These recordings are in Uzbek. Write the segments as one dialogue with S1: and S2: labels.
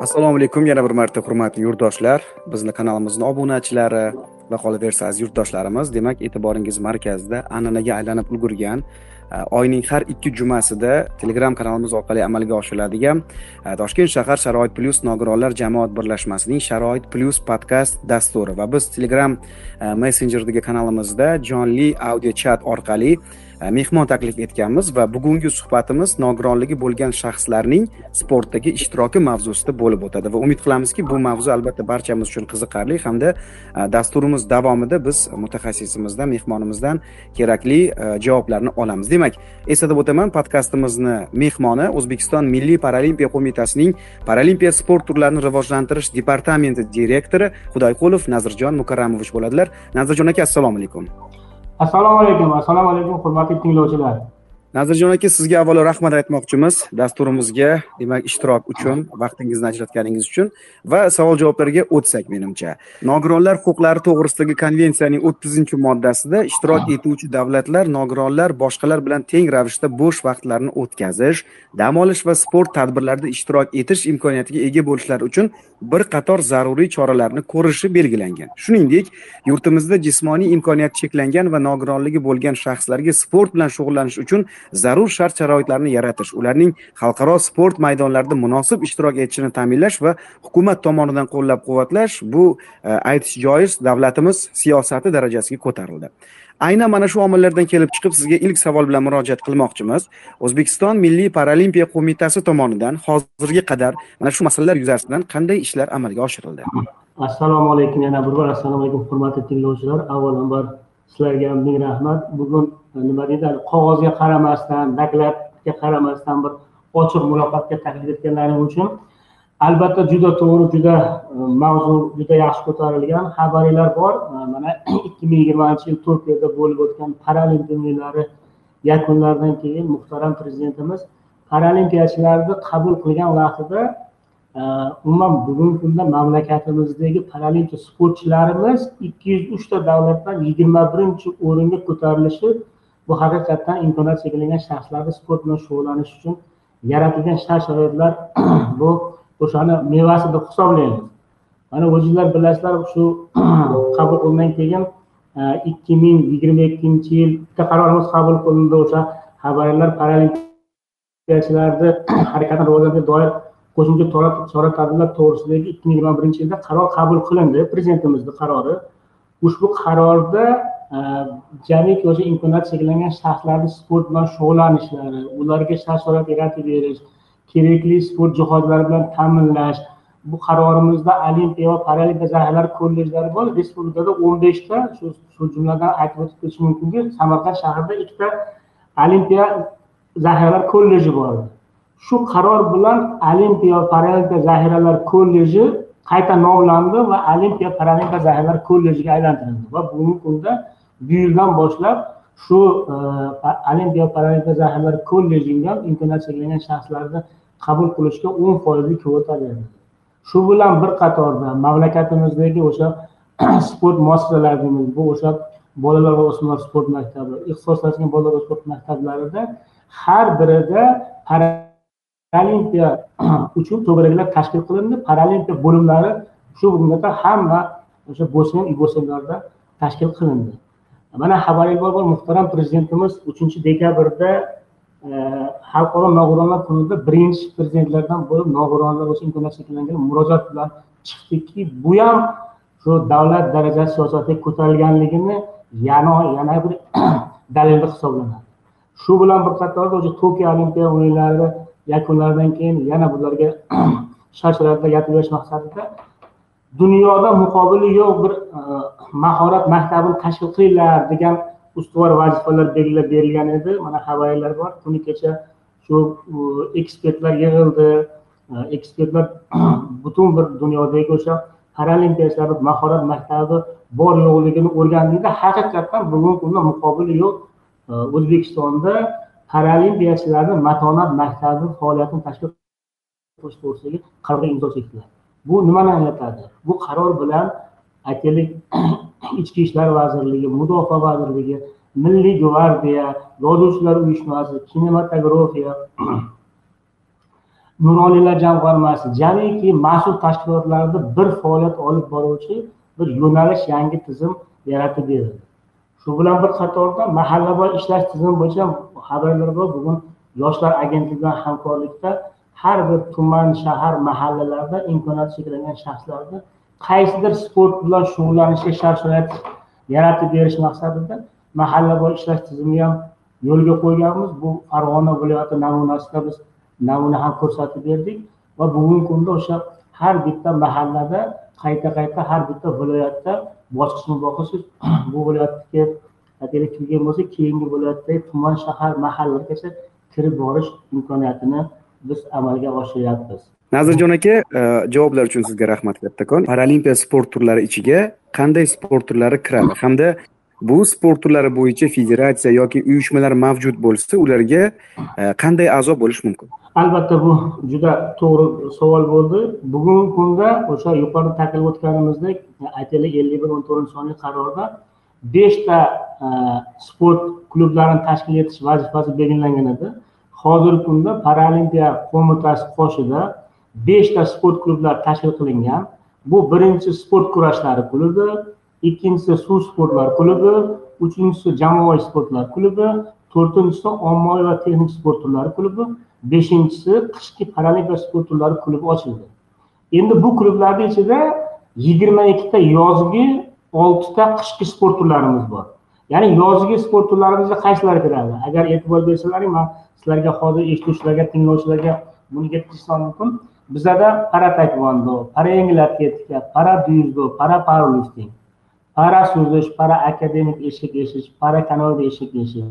S1: assalomu alaykum yana bir marta hurmatli yurtdoshlar. Bizni kanalimizni obunachilari va qolaversa aziz yurtdoshlarimiz demak e'tiboringiz markazida an'anaga aylanib ulgurgan e, oyning har ikki jumasida telegram kanalimiz orqali amalga oshiriladigan e, toshkent shahar sharoit plyus nogironlar jamoat birlashmasining sharoit plyus podkast dasturi va biz telegram e, messenjerdagi kanalimizda jonli audio chat orqali E, mehmon taklif etganmiz va bugungi suhbatimiz nogironligi bo'lgan shaxslarning sportdagi ishtiroki mavzusida bo'lib o'tadi va umid qilamizki bu mavzu albatta barchamiz uchun qiziqarli hamda e, dasturimiz davomida biz mutaxassisimizdan mehmonimizdan kerakli e, javoblarni olamiz. Demak eslatib o'taman podkastimizni mehmoni o'zbekiston milliy paralimpiya qo'mitasining paralimpiya sport turlarini rivojlantirish departamenti direktori xudoyqulov nazirjon mukarramovich bo'ladilar. Nazirjon aka assalomu alaykum.
S2: Assalomu alaykum assalomu alaykum hurmatli tinglovchilar.
S1: Nazirjon aka sizga avvalo rahmat aytmoqchimiz. Dasturimizga demak ishtirok uchun vaqtingizni ajratganingiz uchun va savol javoblarga o'tsak menimcha. Nogironlar huquqlari to'g'risidagi konvensiyaning o'ttizinchi moddasida ishtirok etuvchi davlatlar nogironlar boshqalar bilan teng ravishda bo'sh vaqtlarini o'tkazish dam olish va sport tadbirlarida ishtirok etish imkoniyatiga ega bo'lishlari uchun bir qator zaruriy choralarni ko'rishi belgilangan. Shuningdek yurtimizda jismoniy imkoniyati cheklangan va nogironligi bo'lgan shaxslarga sport bilan shug'ullanish uchun zarur shart sharoitlarni yaratish ularning xalqaro sport maydonlarida munosib ishtirok etishini ta'minlash va hukumat tomonidan qo'llab quvvatlash bu e, aytish joiz davlatimiz siyosati darajasiga ko'tarildi. Aynan mana shu omillardan kelib chiqib sizga ilk savol bilan murojaat qilmoqchimiz. O'zbekiston milliy paralimpiya qo'mitasi tomonidan hozirga qadar mana shu masalalar yuzasidan qanday ishlar amalga oshirildi?
S2: Assalomu alaykum yana bir bor assalomu alaykum hurmatli tinglovchilar. Avvalambor sizlarga ming rahmat. Bugun e, nima deydi qog'ozga qaramasdan dokladga qaramasdan bir ochiq muloqotga taklif etganlaring uchun albatta juda to'g'ri juda e, mavzu juda yaxshi ko'tarilgan xabaringlar bor. E, mana ikki ming yigirmanchi yil tokioda bo'lib o'tgan paralimpiya o'yinlari yakunlaridan keyin muhtaram prezidentimiz paralimpiyachilarni qabul qilgan vaqtida umuman bugungi kunda mamlakatimizdagi paralimpiya sportchilarimiz ikki yuz uchta davlatdan yigirma birinchi o'ringa ko'tarilishi bu haqiqatdan imkoniyati cheklangan shaxslarni sport bilan shug'ullanish uchun yaratilgan shart sharoitlar bu o'shani mevasi deb hisoblaymiz. Mana o'zinglar bilasizlar shu qabul qilingan keyin e, ikki ming yigirma ikkinchi yil bitta qarorimiz qabul qilindi o'sha xabarlar paralimpiyachilarni harakatini rivojlantirishga doir qo'shimcha chora tadbirlar to'g'risidagi ikki ming yigirma birinchi yilda qaror qabul qilindi. Prezidentimizni qarori ushbu qarorda e, jamiki o'sha imkoniyati cheklangan shaxslarni sport bilan shug'ullanishlari ularga shart sharoit yaratib berish kerakli sport jihozlari bilan ta'minlash bu qarorimizda olimpiya va paralimpiya zaxiralari kollejlari bor. Respublikada o'n beshta shu jumladan aytib o'tib ketish mumkinki samarqand shahrida ikkita olimpiya zaxiralar kolleji bor. Shu qaror bilan olimpiya va paralimpiya zaxiralar kolleji qayta nomlandi va olimpiya paralimpiya zaxiralar kollejiga aylantirildi. Va bugungi kunda bu yildan boshlab shu e, olimpiya paralimpiya zaxiralar kollejiga imkoniyati cheklangan shaxslarni qabul qilishga o'n foizli kvota berildi. Shu bilan bir qatorda mamlakatimizdagi o'sha sport muassasalari deymiz bu o'sha bolalar va o'smirlar sport maktabi ixtisoslashgan bolalar va sport maktablarida har birida paralimpiya uchun to'garaklar tashkil qilindi. Paralimpiya bo'limlari shu kungacha hamma o'sha bosgan bosenlarda tashkil qilindi. Mana xabaringiz bor muhtaram prezidentimiz uchinchi dekabrda e, xalqaro nogironlar kunida birinchi prezidentlardan bo'lib nogironlar bo'yicha imkoniyati cheklangan murojaat bilan chiqdiki. Bu ham shu davlat darajasi siyosatiga ko'tarilganligini yana yana bir dalil hisoblanadi. Shu bilan bir qatorda o'sha tokio olimpiya o'yinlari yakunlaridan keyin yana bularga shart gapirish maqsadida dunyoda muqobili yo'q bir e, mahorat maktabini tashkil qilinglar degan ustuvor vazifalar belgilab berilgan edi. Mana xabarlar bor. Kuni kecha shu ekspertlar yig'ildi. E, ekspertlar butun bir dunyodagi o'sha paralimpiyachilarni mahorat maktabi bor yo'qligini o'rgandikda haqiqatdan bugungi kunda muqobili yo'q e, o'zbekistonda paralimpiyachilarni matonat maktabi faoliyatini tashkil qilish to'g'risidagi qarorga imzo chekdilar. Bu nimani anglatadi? Bu qaror bilan aytaylik ichki ishlar vazirligi mudofaa vazirligi milliy gvardiya yozuvchilar uyushmasi kinematografiya nuroniylar jamg'armasi jamiki mas'ul tashkilotlarda bir faoliyat olib boruvchi bir yo'nalish yangi tizim yaratib berildi shu bilan bir qatorda mahallaboy ishlash tizimi bo'yicha xabarlar bor. Bugun yoshlar agentligi bilan hamkorlikda har bir tuman shahar mahallalarda imkoniyati cheklangan shaxslarni qaysidir sport bilan shug'ullanishga shart sharoit yaratib berish maqsadida mahallaboy ishlash tizimini ham yo'lga qo'yganmiz. Bu farg'ona viloyati namunasida biz namuna ham ko'rsatib berdik va bugungi kunda o'sha har bitta mahallada qayta qayta har bitta viloyatda bosqichma bosqich bu viloyatga aytaylik kirgan bo'lsa keyingi viloyatdagi tuman shahar mahallalargacha kirib borish imkoniyatini biz amalga oshiryapmiz
S1: nazirjon aka e, javoblar uchun sizga rahmat kattakon. Paralimpiya sport turlari ichiga qanday sport turlari kiradi hamda bu sport turlari bo'yicha federatsiya yoki uyushmalar mavjud bo'lsa ularga e, qanday a'zo bo'lish mumkin?
S2: Albatta bu juda to'g'ri savol bo'ldi. Bugungi kunda o'sha yuqorida ta'kidlab o'tganimizdek aytaylik ellik bir o'n to'rtinchi sonli qarorda beshta e, sport klublarini tashkil etish vazifasi belgilangan edi. Hozirgi kunda paralimpiya qo'mitasi qoshida beshta sport klublari tashkil qilingan. Bu birinchi sport kurashlari klubi. Ikkinchisi suv sportlar klubi uchinchisi jamoaviy sportlar klubi to'rtinchisi ommaviy va texnik sport turlari klubi beshinchisi qishki paralimpiya sport turlari klubi ochildi. Endi bu klublarni ichida yigirma ikkita yozgi oltita qishki sport turlarimiz bor. Ya'ni yozgi sport turlarimizga qaysilari kiradi? Agar e'tibor bersalaring man sizlarga hozir eshituvchilarga tinglovchilarga buni yetkazishim mumkin. Bizada para taekvondo para yengil atletika para dzyudo para powerlifting para suzish para akademik eshik eshish para kanoeda eshik eshish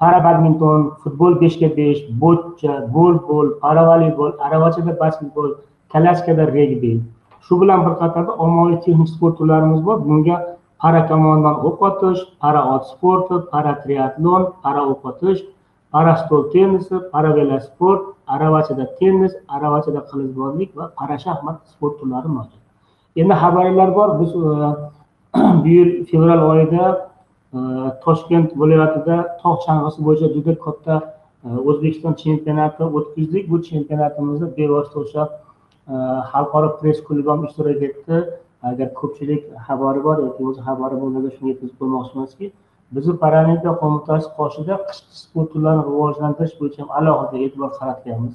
S2: para badminton futbol beshga besh bo'tcha golbol para voleybol aravachada basketbol kalaskada regbi shu bilan bir qatorda ommaviy texnik sport turlarimiz bor. Bunga para kamondan o'q otish para ot sporti para triatlon para o'q otish para stol tennisi para velosport aravachada tennis aravachada qilichbozlik va para shaxmat sport turlari mavjud. Endi xabarlar bor. Biz e, bu yil fevral oyida e, toshkent viloyatida tog' chang'isi bo'yicha juda katta e, o'zbekiston chempionati o'tkazdik. Bu chempionatimizda bevosita o'sha e, xalqaro press klubi ham ishtirok etdi. Agar ko'pchilik xabari bor yoki o'zi xabari bo'lmasa shuni yetkazib qo'ymoqchimizki bizni paralimpiya qo'mitasi qoshida qishki sport turlarini rivojlantirish bo'yicha ham alohida e'tibor qaratganmiz.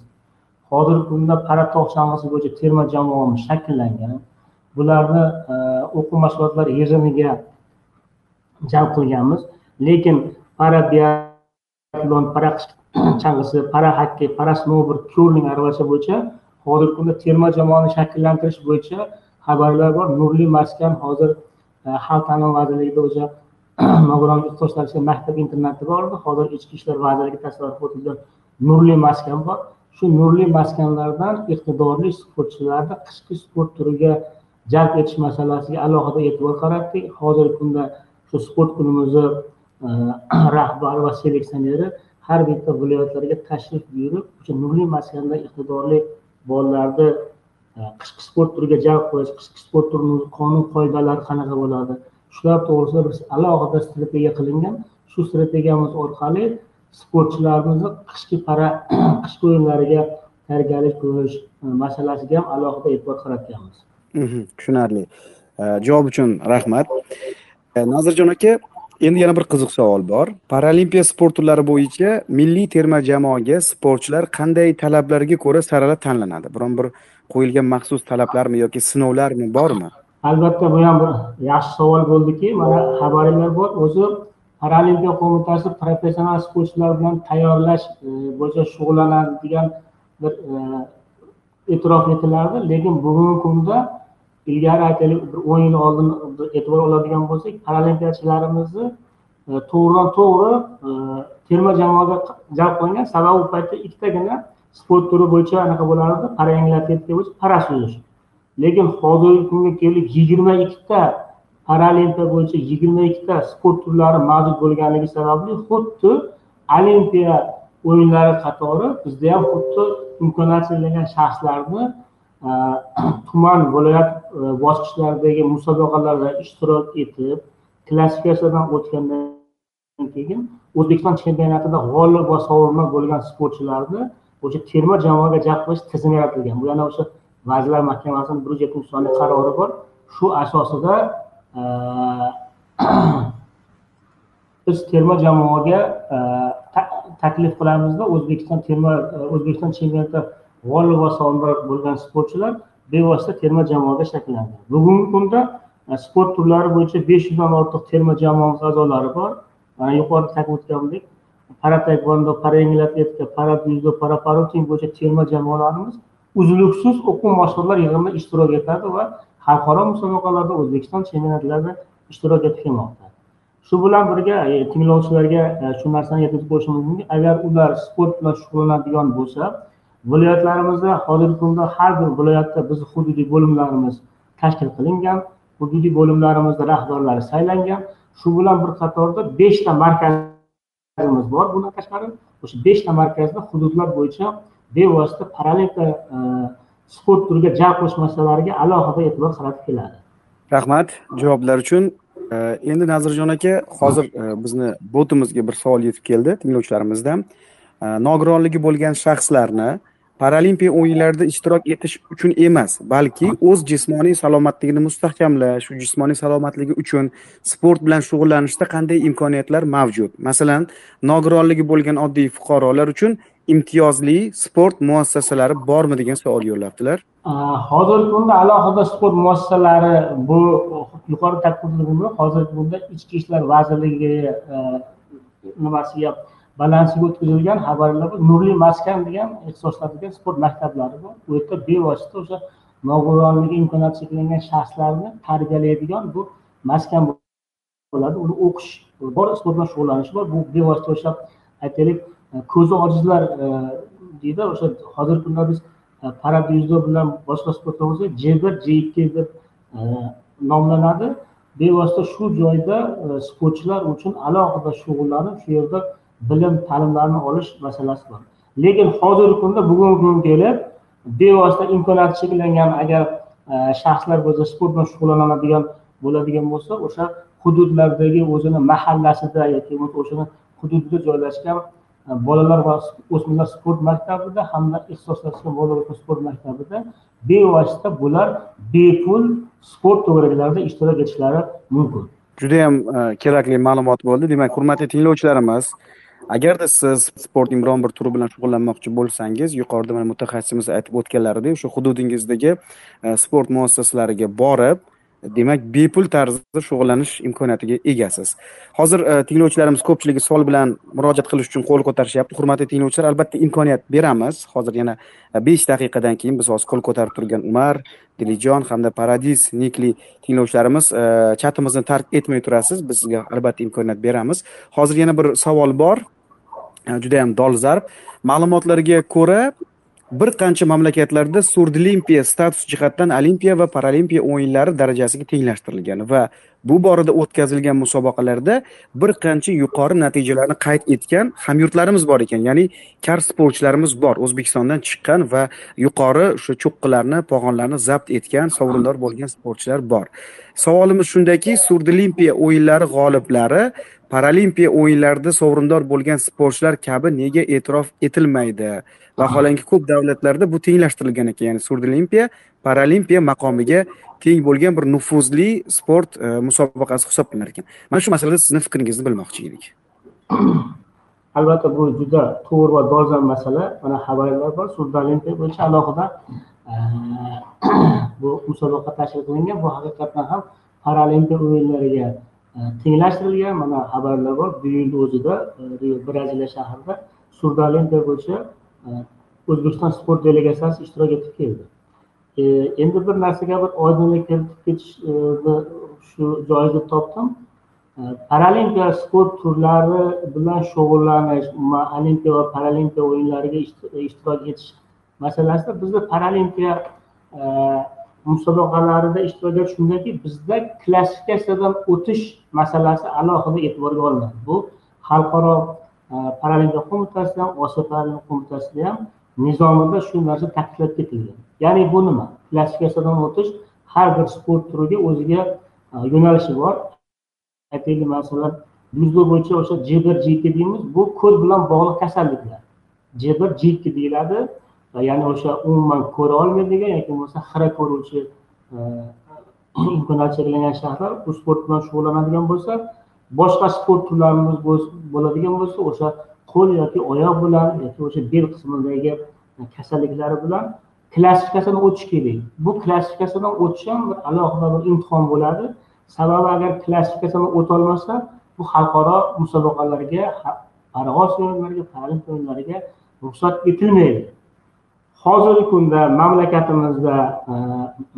S2: Hozirgi kunda para tog' chang'isi bo'yicha terma jamoamiz shakllangan. Bularni e, o'quv mashg'ulotlari yig'iniga jalb qilganmiz. Lekin para biatlon para chang'isi para hokkey para snoubord kurling aravacha bo'yicha hozirgi kunda terma jamoani shakllantirish bo'yicha xabarlar bor. Nurli maskan hozir e, xalq ta'limi vazirligida o'sha nogiron yurtdoshlar maktab internati bor edi. Hozir ichki ishlar vazirligi tasarrufi o'tilgan nurli maskan bor. Shu nurli maskanlardan iqtidorli sportchilarni qishki sport turiga jalb etish masalasiga alohida e'tibor qaratdik. Hozirgi kunda shu sport kunimizni e, rahbari va seleksioneri har bitta viloyatlarga tashrif buyurib o'sha nurli maskanda iqtidorli bolalarni e, qishki sport turiga jalb qilish qishki sport turini qonun qoidalari qanaqa bo'ladi? Shular to'g'risida bir alohida strategiya qilingan. Shu strategiyamiz orqali sportchilarimizni qishki para qishki o'yinlariga tayyorgarlik ko'rish e, masalasiga ham alohida e'tibor qaratganmiz.
S1: Tushunarli. Э, javob uchun rahmat. Э, Nazirjon aka endi yana bir qiziq savol bor. Paralimpiya sport turlari bo'yicha milliy terma jamoaga sportchilar qanday talablarga ko'ra saralab tanlanadi? Biron bir qo'yilgan maxsus talablarmi yoki sinovlarmi bormi?
S2: Albatta bu ham bir yaxshi savol bo'ldiki. Mana xabaringlar bor. O'zi paralimpiya qo'mitasi professional sportchilar bilan tayyorlash e, bo'yicha shug'ullanadigan bir e, e'tirof etilardi. Lekin bugungi kunda ilgari aytaylik bir o'n yil oldin e'tibor oladigan bo'lsak paralimpiyachilarimizni e, to'g'ridan to'g'ri e, terma jamoaga jalb qilingan sababi u paytda ikkitagina sport turi bo'yicha anaqa bo'lardi. Para bo'yicha para suzish lekin hozirgi kunga kelib yigirma ikkita paralimpiya bo'yicha yigirma ikkita sport turlari mavjud bo'lganligi sababli xuddi olimpiya o'yinlari qatori bizda ham xuddi imkoniyati cheklangan shaxslarni e, tuman viloyat e, bosqichlaridagi musobaqalarda ishtirok etib klassifikatsiyadan o'tgandan keyin o'zbekiston chempionatida g'olib va sovrindor bo'lgan sportchilarni o'sha terma jamoaga jalb qilish tizimi yaratilgan. Bu yana o'sha vazirlar mahkamasini bir yuz yettinchi sonli qarori bor. Shu asosida e, biz terma jamoaga taklif qilamizda o'zbekiston terma e, o'zbekiston chempionatida g'olib va sovrindor bo'lgan sportchilar bevosita terma jamoaga shakllanadi. Bugungi kunda e, sport turlari bo'yicha besh yuzdan ortiq terma jamoamiz a'zolari bor. Mana yuqorida aytib o'tganimdek para taekvondo para yengil atletika para dzyudo para paroting bo'yicha terma jamoalarimiz uzluksiz o'quv mashg'ulotlar yig'inida ishtirok etadi va xalqaro musobaqalarda o'zbekiston chempionatlarida ishtirok etib kelmoqda. Shu bilan birga e, tinglovchilarga e, shu narsani yetkazib qo'yishim mumkinki agar ular sport bilan shug'ullanadigan bo'lsa viloyatlarimizda hozirgi kunda har bir viloyatda bizni hududiy bo'limlarimiz tashkil qilingan hududiy bo'limlarimizda rahbarlari saylangan. Shu bilan bir qatorda beshta markazimiz bor bundan tashqari. O'sha beshta markazda hududlar bo'yicha bevosita paralimpiya e, sport turiga jalb qilish masalalariga alohida e'tibor qaratib keladi.
S1: Rahmat. Javoblar uchun endi nazirjon aka hozir bizni botimizga bir savol yetib keldi tinglovchilarimizdan nogironligi bo'lgan shaxslarni paralimpiya o'yinlarida ishtirok etish uchun emas balki o'z jismoniy salomatligini mustahkamlash jismoniy salomatligi uchun sport bilan shug'ullanishda qanday imkoniyatlar mavjud? Masalan nogironligi bo'lgan oddiy fuqarolar uchun imtiyozli sport muassasalari bormi degan savol yo'llabdilar.
S2: Hozirgi kunda alohida sport muassasalari bu yuqori ta'kidlaganimdek hozirgi kunda ichki ishlar vazirligi nimasiga e, balansiga o'tkazilgan xabarlar nurli maskan degan ixtisoslashtirilgan sport maktablari bor. U yerda bevosita o'sha nogironligi imkoniyati cheklangan shaxslarni tarbiyalaydigan bu maskan bo'ladi. Uni o'qish bor sport bilan shug'ullanish bor. Bu bevosita o'sha aytaylik ko'zi ojizlar e, deydi o'sha hozirgi kunda biz e, bilan boshqa sport bo'lsa j bir j ikki deb e, nomlanadi. Bevosita shu joyda e, sportchilar uchun alohida shug'ullanib shu yerda bilim ta'limlarni olish masalasi bor. Lekin hozirgi kunda bugungi kunga kelib bevosita imkoniyati cheklangan agar shaxslar bo'lsa sport bilan shug'ullanadigan bo'ladigan bo'lsa o'sha hududlardagi o'zini mahallasida yoki o'shani hududida joylashgan bolalar va o'smirlar sport maktabida hamda ixtisoslashgan bolalar sport maktabida bevosita bular bepul sport to'garaklarida ishtirok etishlari mumkin.
S1: Judayam e, kerakli ma'lumot bo'ldi. Demak hurmatli tinglovchilarimiz agarda siz sportning biron bir turi bilan shug'ullanmoqchi bo'lsangiz yuqorida mana mutaxassisimiz aytib o'tganlaridek o'sha hududingizdagi e, sport muassasalariga borib demak bepul tarzda shug'ullanish imkoniyatiga egasiz. Hozir e, tinglovchilarimiz ko'pchiligi savol bilan murojaat qilish uchun qo'l ko'tarishyapti. Hurmatli tinglovchilar albatta imkoniyat beramiz. Hozir yana e, besh daqiqadan keyin biz hozir qo'l ko'tarib turgan umar dilijon hamda paradis nikli tinglovchilarimiz e, chatimizni tark etmay turasiz. Biz sizga albatta imkoniyat beramiz. Hozir yana bir savol bor. E, judayam dolzarb. Ma'lumotlarga ko'ra bir qancha mamlakatlarda surdlimpiya status jihatdan olimpiya va paralimpiya o'yinlari darajasiga tenglashtirilgan va bu borada o'tkazilgan musobaqalarda bir qancha yuqori natijalarni qayd etgan hamyurtlarimiz bor ekan. Ya'ni kar sportchilarimiz bor. O'zbekistondan chiqqan va yuqori o'sha cho'qqilarni pog'onlarni zabt etgan sovrindor bo'lgan sportchilar bor. Savolimiz shundaki surdlimpiya o'yinlari g'oliblari paralimpiya o'yinlarida sovrindor bo'lgan sportchilar kabi nega e'tirof etilmaydi? Vaholanki ko'p davlatlarda bu tenglashtirilgan ekan. Ya'ni surdolimpiya paralimpiya maqomiga teng bo'lgan bir nufuzli sport e, musobaqasi hisoblanar ekan. Mana shu masalada sizni fikringizni bilmoqchi edik.
S2: Albatta bu juda to'g'ri va dolzarb masala. Mana xabarlar bor surdolimpiya bo'yicha alohida e, bu musobaqa tashkil qilingan. Bu haqiqatdan ham paralimpiya o'yinlariga e, tenglashtirilgan. Mana xabarlar bor bu yilni o'zida e, braziliya shahrida surdolimpiya bo'yicha o'zbekiston sport delegatsiyasi ishtirok etib keldi. E, endi bir narsaga bir oydinlik kiritib ketishni shu joiz deb topdim paralimpiya sport turlari bilan shug'ullanish umuman olimpiya va paralimpiya o'yinlariga ishtirok etish masalasida bizda paralimpiya e, musobaqalarida ishtirok etish shundaki bizda klassifikatsiyadan o'tish masalasi alohida e'tiborga olinadi. Bu xalqaro paralimpiya qo'mitasi ham osiyo paralimpiya qo'mitasida ham nizomida shu narsa ta'kidlab ketilgan ya'ni bu nima? Klassifikatsiyadan o'tish har bir sport turiga o'ziga e, yo'nalishi bor. Aytaylik masalan dzyudo bo'yicha o'sha j bir j ikki deymiz bu ko'z bilan bog'liq kasalliklar. J bir j ikki deyiladi. E, ya'ni o'sha umuman ko'ra olmaydigan yoki bo'lmasa xira ko'ruvchi e, imkoniyati cheklangan shaxslar bu sport bilan shug'ullanadigan bo'lsa boshqa sport turlarimiz bo'ladigan bo'lsa o'sha qo'l yoki oyoq bilan yoki o'sha bel qismidagi kasalliklari bilan klassifikatsiyadan o'tish kerak. Bu klassifikatsiyadan o'tish ham bir alohida bir imtihon bo'ladi. Sababi agar klassifikatsiyadan o'tolmasa bu xalqaro musobaqalarga parag'oz o'yinlariga paralimpiya o'yinlariga ruxsat etilmaydi. Hozirgi kunda mamlakatimizda e,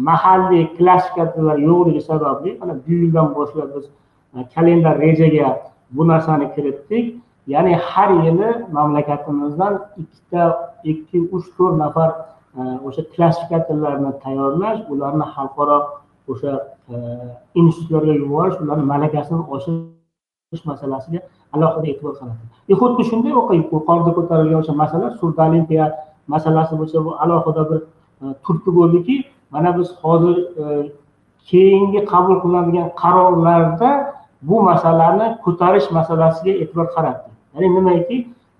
S2: mahalliy klassifikatsiyalar yo'qligi sababli mana bu yildan boshlab biz kalendar rejaga bu narsani kiritdik. Ya'ni har yili mamlakatimizdan ikkita ikki uch to'rt nafar e, o'sha klassifikatorlarni tayyorlash ularni xalqaro o'sha e, institutlarga yuborish ularni malakasini oshirish masalasiga alohida e'tibor qaratdi e, xuddi shunday yuqorida ko'tarilgan o'sha masala surdolimpiya masalasi bo'lsa bu alohida bir turtki bo'ldiki mana biz hozir keyingi qabul qilinadigan qarorlarda bu masalani ko'tarish masalasiga e'tibor qaratdi. Ya'ni nimaki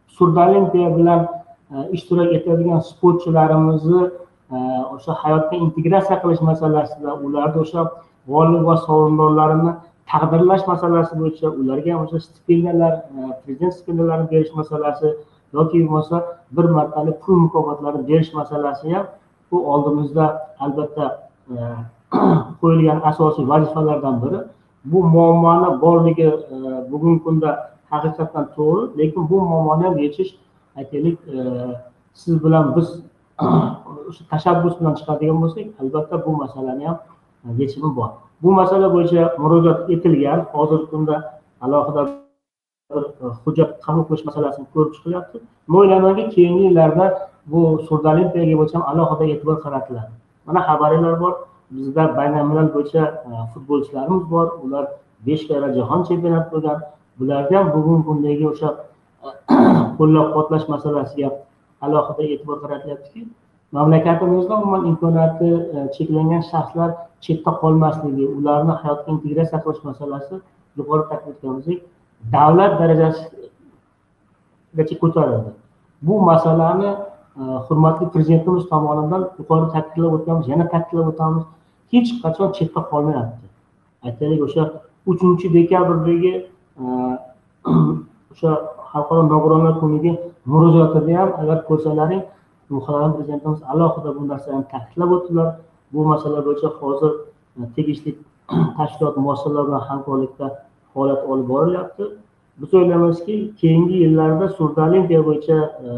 S2: surdolimpiya bilan e, ishtirok etadigan sportchilarimizni e, o'sha hayotga integratsiya qilish masalasida ularni o'sha g'olib va sovrindorlarini taqdirlash masalasi bo'yicha ularga o'sha stipendiyalar e, prezident stipendiyalarini berish masalasi yoki bo'lmasa bir martalik pul mukofotlarini berish masalasi ham bu oldimizda albatta qo'yilgan asosiy vazifalardan biri. Bu muammoni borligi e, bugungi kunda haqiqatdan to'g'ri lekin bu muammoni ham yechish aytaylik e, siz bilan biz o'sha tashabbus bilan chiqadigan bo'lsak albatta bu masalani ham e, yechimi bor. Bu masala bo'yicha murojaat etilgan hozirgi kunda alohida bir hujjat qabul qilish masalasini ko'rib chiqilyapti men o'ylaymanki keyingi yillarda bu surdolimpiyaga bo'yicha ham alohida e'tibor qaratiladi. Mana xabaringlar bor. Bizda baynalmilal bo'yicha e, futbolchilarimiz bor. Ular besh karra jahon chempionati bo'lgan. Bularga ham bugungi kundagi o'sha e, qo'llab quvvatlash masalasiga alohida e'tibor qaratilyaptiki mamlakatimizda umuman imkoniyati e, cheklangan shaxslar chetda qolmasligi ularni hayotga integratsiya qilish masalasi yuqori ta'kid etganimizdek davlat darajasigacha ko'tarildi. Bu masalani Э, hurmatli prezidentimiz tomonidan yuqori ta'kidlab o'tganmiz yana ta'kidlab o'tamiz hech qachon chetda qolmayapti. Aytaylik o'sha uchinchi dekabrdagi e, o'sha xalqaro nogironlar kuniga murojaatida ham agar ko'rsalaring muhtaram prezidentimiz alohida bu narsani ta'kidlab o'tdilar. Bu masala bo'yicha hozir e, tegishli tashkilot muassasalar bilan hamkorlikda faoliyat olib borilyapti. Biz o'ylaymizki keyingi yillarda surdolimpiya bo'yicha e,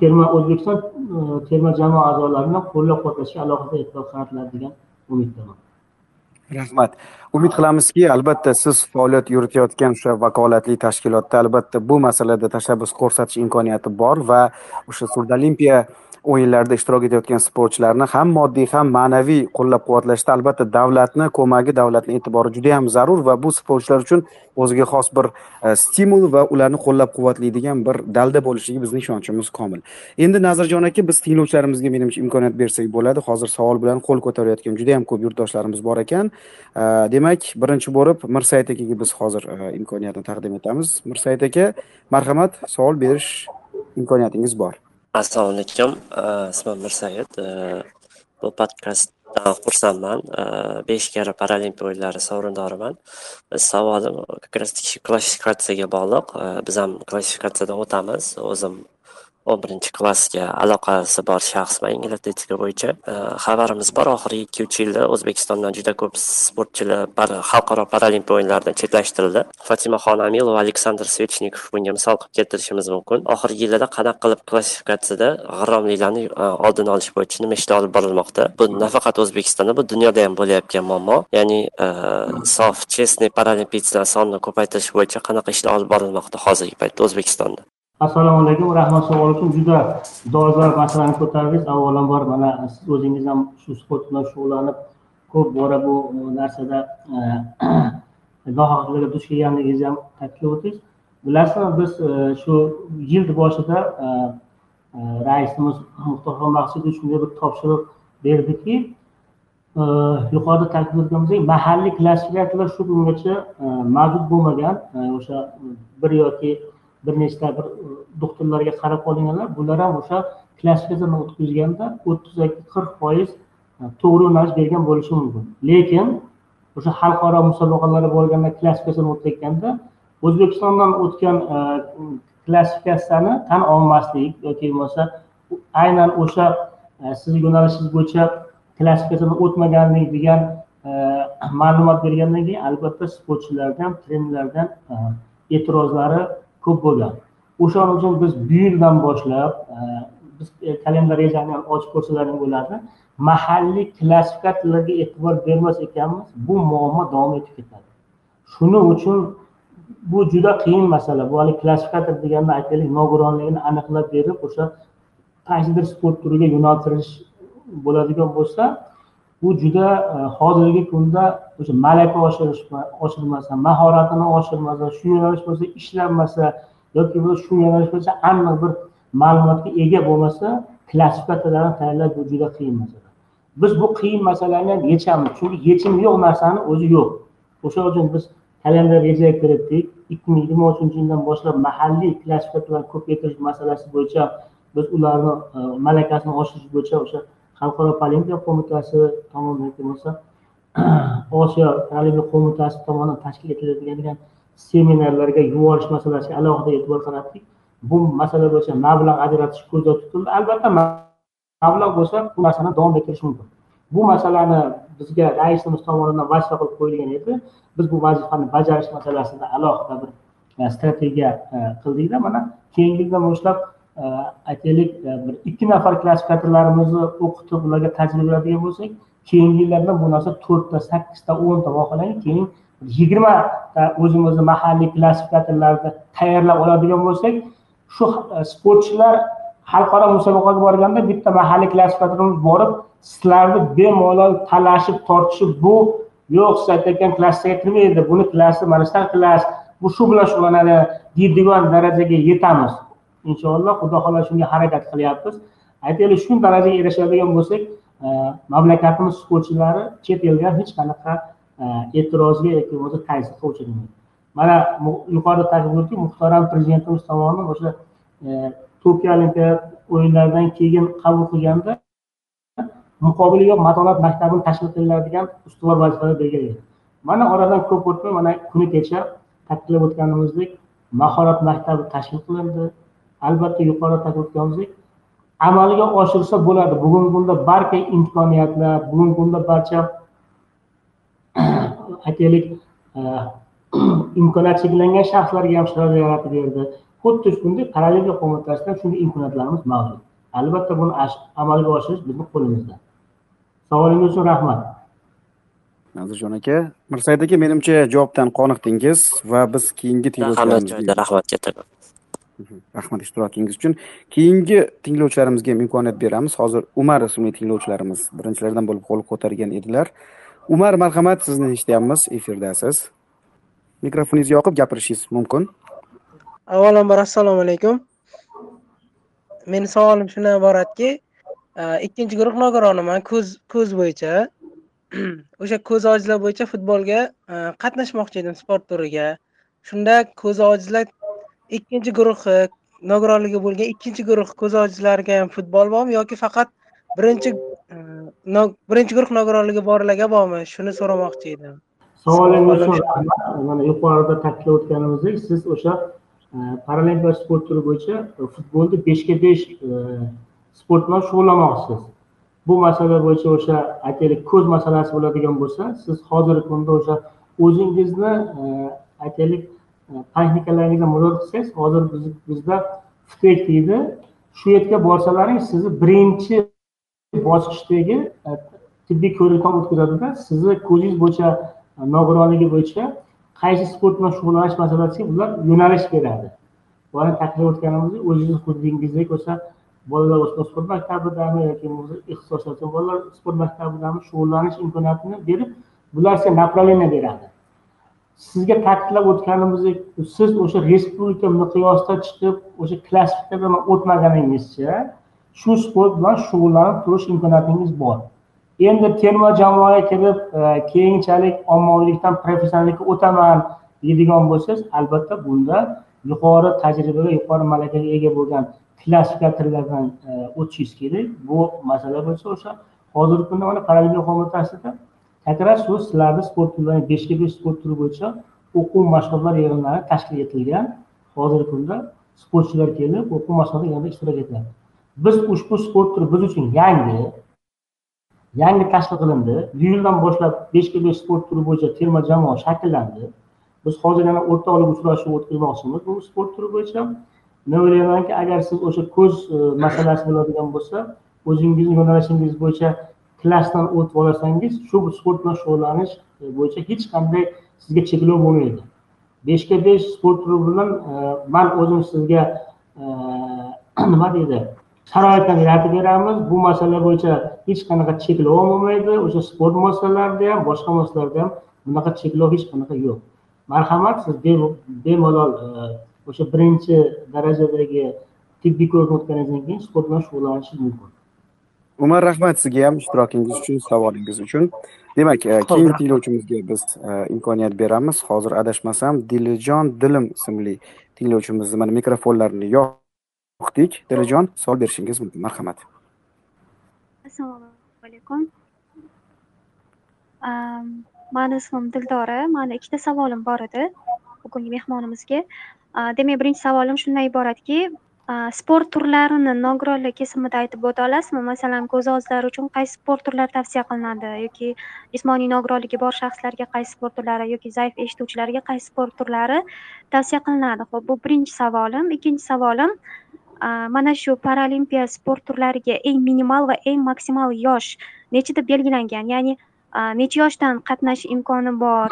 S2: terma o'zbekiston e, terma jamoa a'zolarini qo'llab quvvatlashga alohida e'tibor qaratiladi degan umiddaman.
S1: Rahmat. Umid qilamizki albatta siz faoliyat yuritayotgan o'sha vakolatli tashkilotda albatta bu masalada tashabbus ko'rsatish imkoniyati bor va o'sha surdolimpiya o'yinlarda ishtirok etayotgan sportchilarni ham moddiy ham ma'naviy qo'llab quvvatlashda albatta davlatni ko'magi davlatni e'tibori juda yam zarur va bu sportchilar uchun o'ziga xos bir e, stimul va ularni qo'llab quvvatlaydigan bir dalda bo'lishiga bizning ishonchimiz komil. Endi nazirjon aka biz tinglovchilarimizga menimcha imkoniyat bersak bo'ladi. Hozir savol bilan qo'l ko'tarayotgan juda yam ko'p yurtdoshlarimiz bor ekan. E, demak birinchi bo'lib mirsayit akaga biz hozir e, imkoniyatni taqdim etamiz. Mirsayit aka marhamat savol berish imkoniyatingiz bor.
S3: Assalomu alaykum. E, ismim mirsayid e, bu podkastdan xursandman. Besh karra paralimpiya o'yinlari sovrindoriman. Savolim как раз klassifikatsiyaga bog'liq. Biz ham klassifikatsiyadan o'tamiz. O'zim o'n birinchi klassga aloqasi bor shaxs yengil atletika bo'yicha e, xabarimiz bor. Oxirgi ikki uch yilda o'zbekistondan juda ko'p sportchilar xalqaro paralimpiya o'yinlaridan chetlashtirildi. Fotimaxon amilova aleksandr svechnikov bunga misol qilib keltirishimiz mumkin. Oxirgi yillarda qanaqa qilib klassifikatsiyada g'irromliklarni e, oldini olish bo'yicha nima ishlar olib borilmoqda? Bu nafaqat o'zbekistonda bu dunyoda ham bo'layotgan muammo. Ya'ni e, sof chestniy paralimpiyachilar sonini ko'paytirish bo'yicha qanaqa ishlar olib borilmoqda hozirgi paytda o'zbekistonda?
S2: Assalomu alaykum rahmat savol uchun juda dolzarb masalani ko'tardingiz avvalambor mana siz o'zingiz ham shu sport bilan shug'ullanib ko'p bora bu narsada e, nohaqliklarga duch kelganligingizni ham ta'kidlab o'tdingiz. Bilasizmi biz e, shu yil boshida e, raisimiz muxtorxon maqsudovich shunday bir topshiriq berdiki yuqorida ta'kidlaganimizdek mahalliy klassifikatorlar shu kungacha mavjud bo'lmagan o'sha bir yoki bir nechta bir e, doktorlarga qarab olinganlar bular ham o'sha klassifikatsiyani o'tkazganda o'ttiz yoki qirq foiz e, to'g'ri yo'nalish bergan bo'lishi mumkin. Lekin o'sha xalqaro musobaqalarda bo'lganda klassifikatsiyani o'tayotganda o'zbekistondan o'tgan e, klassifikatsiyani tan olmaslik yoki bo'lmasa aynan o'sha sizni yo'nalishingiz bo'yicha klassifikatsiyadan o'tmaganlik degan ma'lumot bergandan keyin albatta sportchilardan trenerlardan e'tirozlari ko'p bo'lgan. O'shaning uchun biz bu yildan boshlab e, biz e, kalendar rejani ham ochib ko'rsalaring bo'ladi mahalliy klassifikatorlarga e'tibor bermas ekanmiz bu muammo davom etib ketadi. Shuning uchun bu juda qiyin masala. Bu haligi klassifikator deganda aytaylik nogironligini aniqlab berib o'sha qaysidir sport turiga yo'naltirish bo'ladigan bo'lsa bu juda e, hozirgi kunda o'sha malaka oshirish oshirmasa mahoratini oshirmasa shu yo'nalish bo'yicha ishlanmasa yoki shu yo'nalish bo'yicha aniq bir ma'lumotga ega bo'lmasa klassifikatorlarni tayyorlash bu juda qiyin masala. Biz bu qiyin masalani ham yechamiz chunki yechimi yo'q narsani o'zi yo'q. O'sha uchun biz kalendar rejaga kiritdik. Ikki ming yigirma uchinchi yildan boshlab mahalliy klassifikatorlarni ko'paytirish masalasi bo'yicha biz ularni e, malakasini oshirish bo'yicha o'sha xalqaro olimpiya qo'mitasi tomonidan bo'lmasa osiyo olimpiya qo'mitasi tomonidan tashkil etiladigan seminarlarga yuborish masalasiga alohida e'tibor qaratdik. Bu masala bo'yicha mablag' ajratish ko'zda tutildi. Albatta mablag' bo'lsa bu narsani davom ettirish mumkin. Bu masalani bizga raisimiz tomonidan vazifa qilib qo'yilgan edi. Biz bu vazifani bajarish masalasida alohida bir e, strategiya e, qildikda. Mana keyingi yildan boshlab aytaylik e, bir ikki nafar klassifikatorlarimizni o'qitib ularga tajriba beradigan bo'lsak keyingi yillarda bu narsa to'rtta sakkizta o'nta vaholanki keyin yigirmata o'zimizni mahalliy klassifikatorlarni tayyorlab oladigan bo'lsak shu e, sportchilar xalqaro musobaqaga borganda bitta mahalliy klassifikatorimiz borib sizlarni bemalol talashib tortishib bu yo'q siz aytayotgan klassga kirmaydi buni klassi mana shunaqa klass bu shu bilan shug'ullanadi deydigan darajaga yetamiz. Inshaalloh xudo xohlasa shunga harakat qilyapmiz. Aytaylik shu darajaga erishadigan bo'lsak e, mamlakatimiz sportchilari chet elga hech qanaqa e, e'tirozga yoki bo'lmasa qaysiga uchramaydi mana yuqorida ta'kid qildik muhtaram prezidentimiz tomonidan o'sha e, tokio olimpiada o'yinlaridan keyin qabul qilganda muqobili yo'q matonat maktabini tashkil qiladigan ustuvor vazifalar belgilagan mana oradan ko'p o'tmay mana kuni kecha ta'kidlab o'tganimizdek mahorat maktabi tashkil qilindi. Albatta yuqorida ta'kid o'tganimizdek amalga oshirsa bo'ladi. Bugungi kunda barcha imkoniyatlar bugungi kunda barcha aytaylik e, imkoniyat cheklangan shaxslarga ham sharoit yaratib berdi xuddi shunday parallelia qo'mitasida shunday imkoniyatlarimiz mavjud. Albatta buni amalga oshirish bizni qo'limizda. Savolingiz uchun rahmat.
S1: Nazirjon aka mirsaid aka menimcha javobdan qoniqdingiz va biz keyingi
S3: tinglovchilarimizga rahmat kattakon
S1: rahmat ishtirokingiz uchun. Keyingi tinglovchilarimizga ham imkoniyat beramiz. Hozir umar ismli tinglovchilarimiz birinchilardan bo'lib qo'l ko'targan edilar. Umar marhamat sizni eshityapmiz. Efirdasiz mikrofoningizni yoqib gapirishingiz mumkin.
S4: Avvalambor assalomu alaykum. Meni savolim shundan iboratki e, ikkinchi guruh nogironiman ko'z ko'z bo'yicha. O'sha ko'zi ojizlar bo'yicha futbolga e, qatnashmoqchi edim sport turiga. Shunda ko'zi ojizlar ikkinchi guruhi nogironligi bo'lgan ikkinchi guruh ko'zi ojizlarga ham futbol bormi yoki faqat birinchi birinchi guruh nogironligi borlarga bormi shuni so'ramoqchi edim.
S2: Savolingiz uchun rahmat. Mana yuqorida ta'kidlab o'tganimizdek siz o'sha paralimpiya sport turi bo'yicha futbolda beshga besh sport bilan shug'ullanmoqchisiz bu masala bo'yicha o'sha aytaylik ko'z masalasi bo'ladigan bo'lsa siz hozirgi kunda o'sha o'zingizni e, aytaylik e, texnikalaringizga qilsangiz hozir bizda ftek deydi. Shu yerga borsalaring sizni birinchi bosqichdagi e, tibbiy ko'rikdan o'tkazadida sizni ko'zingiz bo'yicha e, nogironligi bo'yicha qaysi sport bilan shug'ullanish masalasiga ular yo'nalish beradi. Boya taklif o'tganimizdek o'zingizni hududingizdagi o'sha bolalar o'smir sport maktabidami yoki ixtisoslashgan bolalar sport maktabidami shug'ullanish imkoniyatini berib bular sizga направление beradi. Sizga ta'kidlab o'tganimizdek siz o'sha respublika miqyosida chiqib o'sha klassifikatsiyadan o'tmaganingizcha shu sport bilan shug'ullanib turish imkoniyatingiz bor. Endi terma jamoaga kirib e, keyinchalik ommaviylikdan professionallikka o'taman deydigan bo'lsangiz albatta bunda yuqori tajribaga yuqori malakaga ega bo'lgan klassifikatorlardan e, o'tishingiz kerak. Bu masala bo'lsa o'sha hozirgi kunda mana paralimpiya qo'mitasida takror shu sizlarni sport turlari beshga besh sport turi bo'yicha o'quv mashg'ulotlar yig'inlari tashkil etilgan hozirgi kunda sportchilar kelib o'quv mashg'ulotlar yig'inida ishtirok etyapti biz ushbu sport turi biz uchun yangi yangi tashkil qilindi. Iyuldan boshlab beshga besh sport turi bo'yicha terma jamoa shakllandi. Biz hozir yana o'rtoqlik uchrashuvi o'tkazmoqchimiz bu sport turi bo'yicha. Men o'ylaymanki agar siz o'sha ko'z e, masalasi bo'ladigan bo'lsa o'zingizni yo'nalishingiz bo'yicha klassdan o'tib olsangiz shu sport bilan shug'ullanish e, bo'yicha hech qanday sizga cheklov bo'lmaydi. Beshga besh sport turi bilan e, man o'zim sizga e, nima deydi sharoitlarni yaratib beramiz. Bu masala bo'yicha hech qanaqa cheklov bo'lmaydi. O'sha sport muassasalarida ham boshqa muassasalarda ham bunaqa cheklov hech qanaqa yo'q. Marhamat siz bemalol o'sha birinchi darajadagi tibbiy ko'rikdan o'tganingizdan keyin sport bilan shug'ullanishingiz mumkin.
S1: Umar rahmat sizga ham ishtirokingiz uchun savolingiz uchun. Demak e, keyingi tinglovchimizga biz e, imkoniyat beramiz. Hozir adashmasam dilijon dilim ismli tinglovchimizni mana mikrofonlarini yoqdik. Dilijon savol berishingiz mumkin. Marhamat.
S5: Assalomu alaykum. Mani ismim dildora. Mani ikkita savolim bor edi bugungi mehmonimizga. Demak birinchi savolim shundan iboratki sport turlarini nogironlik kesimida aytib o'ta olasizmi? Masalan ko'z ojizlari uchun qaysi sport turlari tavsiya qilinadi? Yoki jismoniy nogironligi bor shaxslarga qaysi sport turlari yoki zaif eshituvchilarga qaysi sport turlari tavsiya qilinadi? Ho'p bu birinchi savolim. Ikkinchi savolim mana shu paralimpiya sport turlariga eng minimal va eng maksimal yosh necha deb belgilangan? Ya'ni necha yoshdan qatnashish imkoni bor?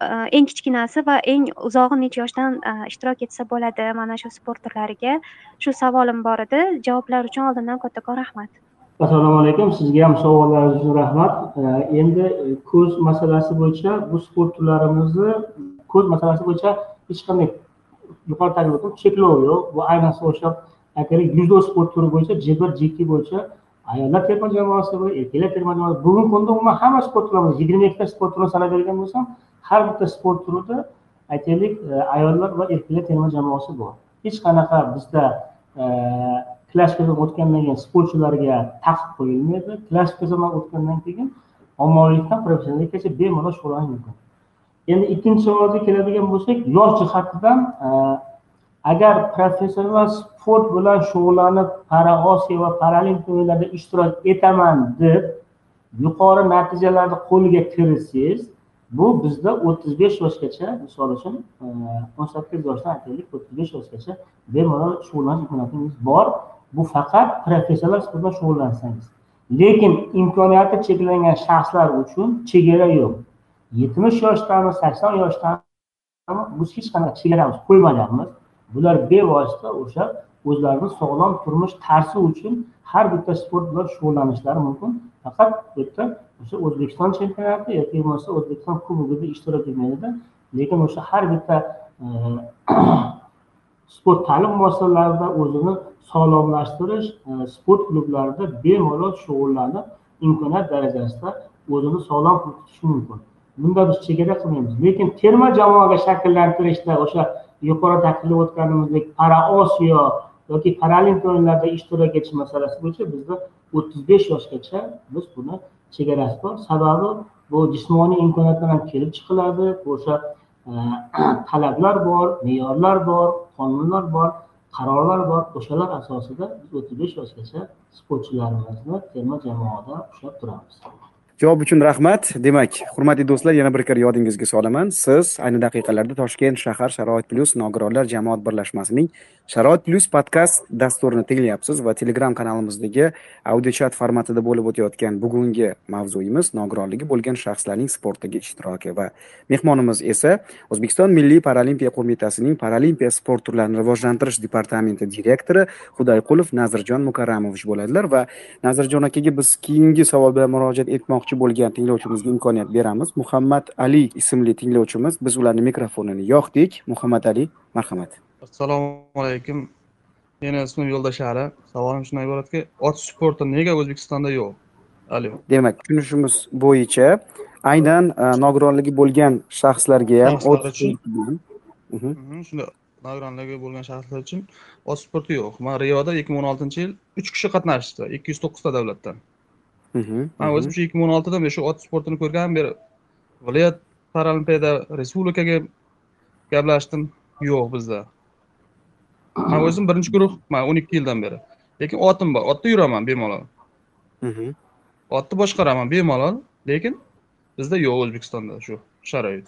S5: Eng kichkinasi va eng uzog'i necha yoshdan ishtirok etsa bo'ladi mana shu sport turlariga. Shu savolim bor edi. Javoblar uchun oldindan kattakon rahmat.
S2: Assalomu alaykum. Sizga ham savollaringiz uchun rahmat. Endi ko'z masalasi bo'yicha bu sport turlarimizni ko'z masalasi bo'yicha hech qanday yuqorida aytib o'tdim cheklov yo'q. Bu ayniqsa o'sha aytaylik dzyudo sport turi bo'yicha j bir j ikki bo'yicha ayollar terma jamoasi va erkaklar terma jamoasi. Bugungi kunda umuman hamma sport turlarimiz yigirma ikkita sport turini sanab bergan bo'lsam har bitta sport turida aytaylik e, ayollar va erkaklar terma jamoasi bor. Hech qanaqa bizda e, klassikaga o'tgandan keyin sportchilarga taqiq qo'yilmaydi. Klassikaga o'tgandan keyin ommavilikdan professionallikgacha bemalol shug'ullanish mumkin. Endi ikkinchi savolga keladigan bo'lsak yosh jihatidan e, agar professional sport bilan shug'ullanib para osiyo va paralimpiya o'yinlarida ishtirok etaman deb yuqori natijalarni qo'lga kiritsangiz bu bizda o'ttiz besh yoshgacha misol uchun e, o'n sakkiz yoshdan aytaylik o'ttiz besh yoshgacha bemalol shug'ullanish imkoniyatingiz bor. Bu faqat professional sport bilan shug'ullansangiz. Lekin imkoniyati cheklangan shaxslar uchun chegara yo'q. yetmish yoshdami sakson yoshdami biz hech qanaqa chegaramiz qo'ymaganmiz. Bular bevosita o'sha o'zlarini sog'lom turmush tarzi uchun har bitta sport bilan shug'ullanishlari mumkin. Faqat bu yerda o'sha o'zbekiston chempionati yoki bo'lmasa o'zbekiston kubogida ishtirok etmaydida lekin o'sha har bitta e, sport ta'lim muassasalarida o'zini sog'lomlashtirish e, sport klublarida bemalol shug'ullanib imkoniyat darajasida o'zini sog'lom tutishi mumkin. Bunda biz chegara qilmaymiz. Lekin terma jamoaga shakllantirishda o'sha yuqori ta'kidlab o'tganimizdek para osiyo yoki paralimpiya o'yinlarida ishtirok etish masalasi bo'yicha bizda o'ttiz besh yoshgacha biz buni chegarasi bor. Sababi bu jismoniy imkoniyatdan ham kelib chiqiladi. O'sha e, talablar bor me'yorlar bor qonunlar bor qarorlar bor. O'shalar asosida biz o'ttiz besh yoshgacha sportchilarimizni terma jamoada ushlab turamiz.
S1: Javob uchun rahmat. Demak hurmatli do'stlar yana bir kar yodingizga solaman. Siz ayni daqiqalarda toshkent shahar sharoit plyus nogironlar jamoat birlashmasining sharoit plyus podkast dasturini tinglayapsiz va telegram kanalimizdagi audio chat formatida bo'lib o'tayotgan bugungi mavzuyimiz nogironligi bo'lgan shaxslarning sportdagi ishtiroki va mehmonimiz esa o'zbekiston milliy paralimpiya qo'mitasining paralimpiya sport turlarini rivojlantirish departamenti direktori xudoyqulov nazirjon mukarramovich bo'ladilar va nazirjon akaga biz keyingi savol bilan murojaat etmoqchi bo'lgan tinglovchimizga imkoniyat beramiz. Muhammad ali ismli tinglovchimiz biz ularni mikrofonini yoqdik. Muhammad ali marhamat.
S6: Assalomu alaykum. Meni ismim yo'ldosh ali savolim shundan iboratki ot sporti nega o'zbekistonda yo'q? Ali
S1: demak tushunishimiz bo'yicha aynan e, nogironligi bo'lgan shaxslarga ham ot
S6: mhm. Mhm, shunday nogironligi bo'lgan shaxslar uchun ot sporti yo'q. Man rioda ikki ming o'n oltinchi yil uch kishi qatnashdi ikki yuz to'qqizta davlatdan.
S1: Mhm,
S6: man o'zim shu ikki ming o'n oltidan beri shu ot sportini ko'rgandan beri viloyat paralimpiada respublikaga gaplashdim. Yo'q bizda man o'zim birinchi guruh man o'n ikki yildan beri lekin otim bor otda yuraman bemalol
S1: mhm.
S6: otni boshqaraman bemalol lekin bizda yo'q o'zbekistonda shu sharoit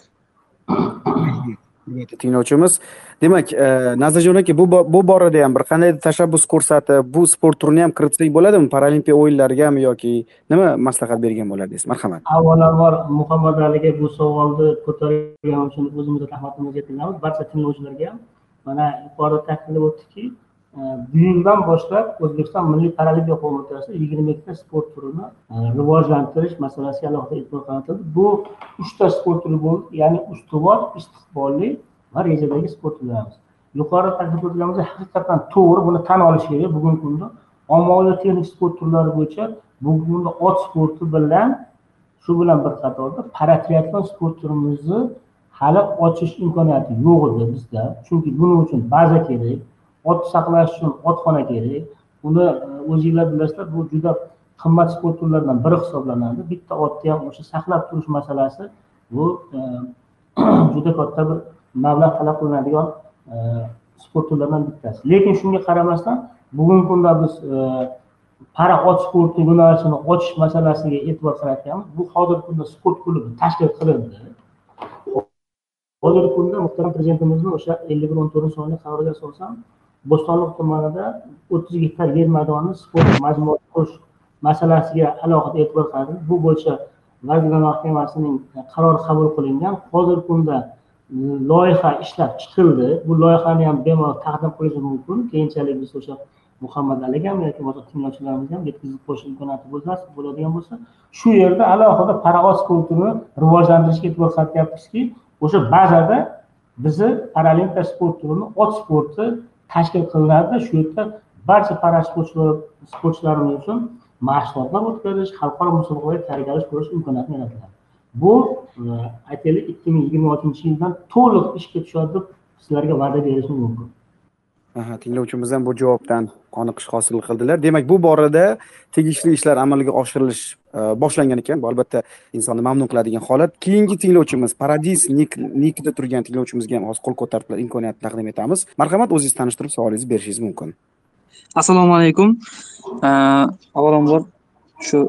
S1: tinglovchimiz demak nazarjon aka bu borada ham bir qandaydir tashabbus ko'rsatib bu sport turini ham kiritsak bo'ladimi paralimpiya o'yinlarigami yoki nima maslahat bergan bo'lardingiz marhamat
S2: avvalambor muhammad aliga bu savolni ko'targani uchun o'zimizni rahmatimizni yetkazamiz barcha tinglovchilarga ham mana yuqorida ta'kidlab o'tdikki e, bugundan boshlab o'zbekiston milliy paralimpiya qo'mitasi yigirma ikkita sport turini e, rivojlantirish masalasiga alohida e'tibor qaratildi bu uchta sport turi bo'ldi ya'ni ustuvor istiqbolli va rejadagi sport turlarimiz yuqorida ta'kidlab o'tganimizdek haqiqatdan to'g'ri buni tan olish kerak bugungi kunda. Ommaviy texnik sport turlari bo'yicha bugungi kunda ot sporti bilan shu bilan bir qatorda paratriatlon sport turimizni hali ochish imkoniyati yo'q edi bizda. Chunki buning uchun baza kerak ot saqlash uchun otxona kerak. Uni e, o'zinglar bilasizlar bu juda qimmat sport turlaridan biri hisoblanadi. Bitta otni ham o'sha saqlab turish masalasi bu e, juda katta bir mablag' talab qilinadigan e, sport turlaridan bittasi. Lekin shunga qaramasdan bugungi kunda biz para ot sporti yo'nalishini ochish masalasiga e'tibor qaratganmiz. Bu hozirgi kunda sport klubi tashkil qilindi. Hozirgi kunda muhtaram prezidentimizni o'sha ellik bir o'n to'rtinchi sonli qaroriga asosan bo'stonliq tumanida o'ttiz gektar yer maydonini sport majmuasi qurish masalasiga alohida e'tibor qaratildi bu bo'yicha vazirlar mahkamasining e, qarori qabul qilingan. Hozirgi kunda e, loyiha ishlab chiqildi. Bu loyihani ham bemalol taqdim qilish mumkin. Keyinchalik biz o'sha muhammad aliga ham yoki boshqa tinglovchilarimizga ham yetkazib qo'yish imkoniyati bo'lsa bo'ladigan bo'lsa shu yerda alohida paraoz sportini rivojlantirishga e'tibor qaratyapmizki o'sha bazada bizni paralimpiya sport turini ot sporti tashkil qilinadi. Shu yerda barcha para sportchilarimiz uchun mashg'ulotlar o'tkazish xalqaro musobaqalarga tayyorgarlik ko'rish imkoniyatini yaratiladi. Bu e, aytaylik ikki ming yigirma oltinchi yildan to'liq ishga tushadi deb sizlarga va'da berishim mumkin.
S1: Aha, tinglovchimiz ham bu javobdan qoniqish hosil qildilar. Demak bu borada tegishli ishlar amalga oshirilish e, boshlangan ekan. Bu albatta insonni mamnun qiladigan holat. Keyingi tinglovchimiz paradis nik nikda turgan tinglovchimizga ham hozir qo'l ko'tarib imkoniyat taqdim etamiz. Marhamat o'zingizni tanishtirib savolingizni berishingiz mumkin.
S7: Assalomu alaykum. E, avvalambor shu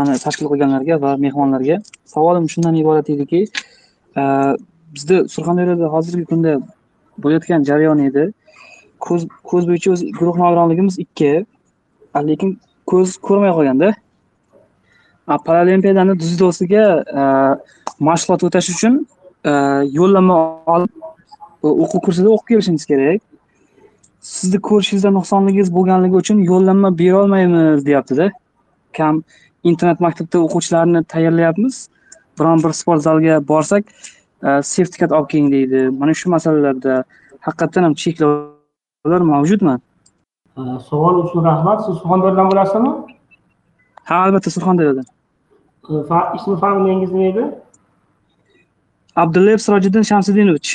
S7: mani tashkil qilganlarga va mehmonlarga savolim shundan iborat ediki e, bizda surxondaryoda hozirgi kunda bo'layotgan jarayon edi. Ko'z ko'z bo'yicha o'zi guruh nogironligimiz ikki. Lekin ko'z ko'rmay qolganda A, dzyudosiga e, mashg'ulot o'tash uchun e, yo'llanma olib o'quv kursida o'qib kelishingiz kerak. Sizni ko'rishingizda nuqsonligingiz bo'lganligi uchun yo'llanma berolmaymiz deyaptida. Kam internet maktabda o'quvchilarni tayyorlayapmiz. Biron bir sport zalga borsak e, sertifikat olib keling deydi. Mana shu masalalarda haqiqatdan ham cheklov cheklovlar mavjudmi?
S2: Savol uchun rahmat. Siz surxondaryodan bo'lasizmi?
S7: Ha albatta surxondaryodan
S2: ismi familiyangiz nima edi
S7: abdullayev sirojiddin shamsidinovich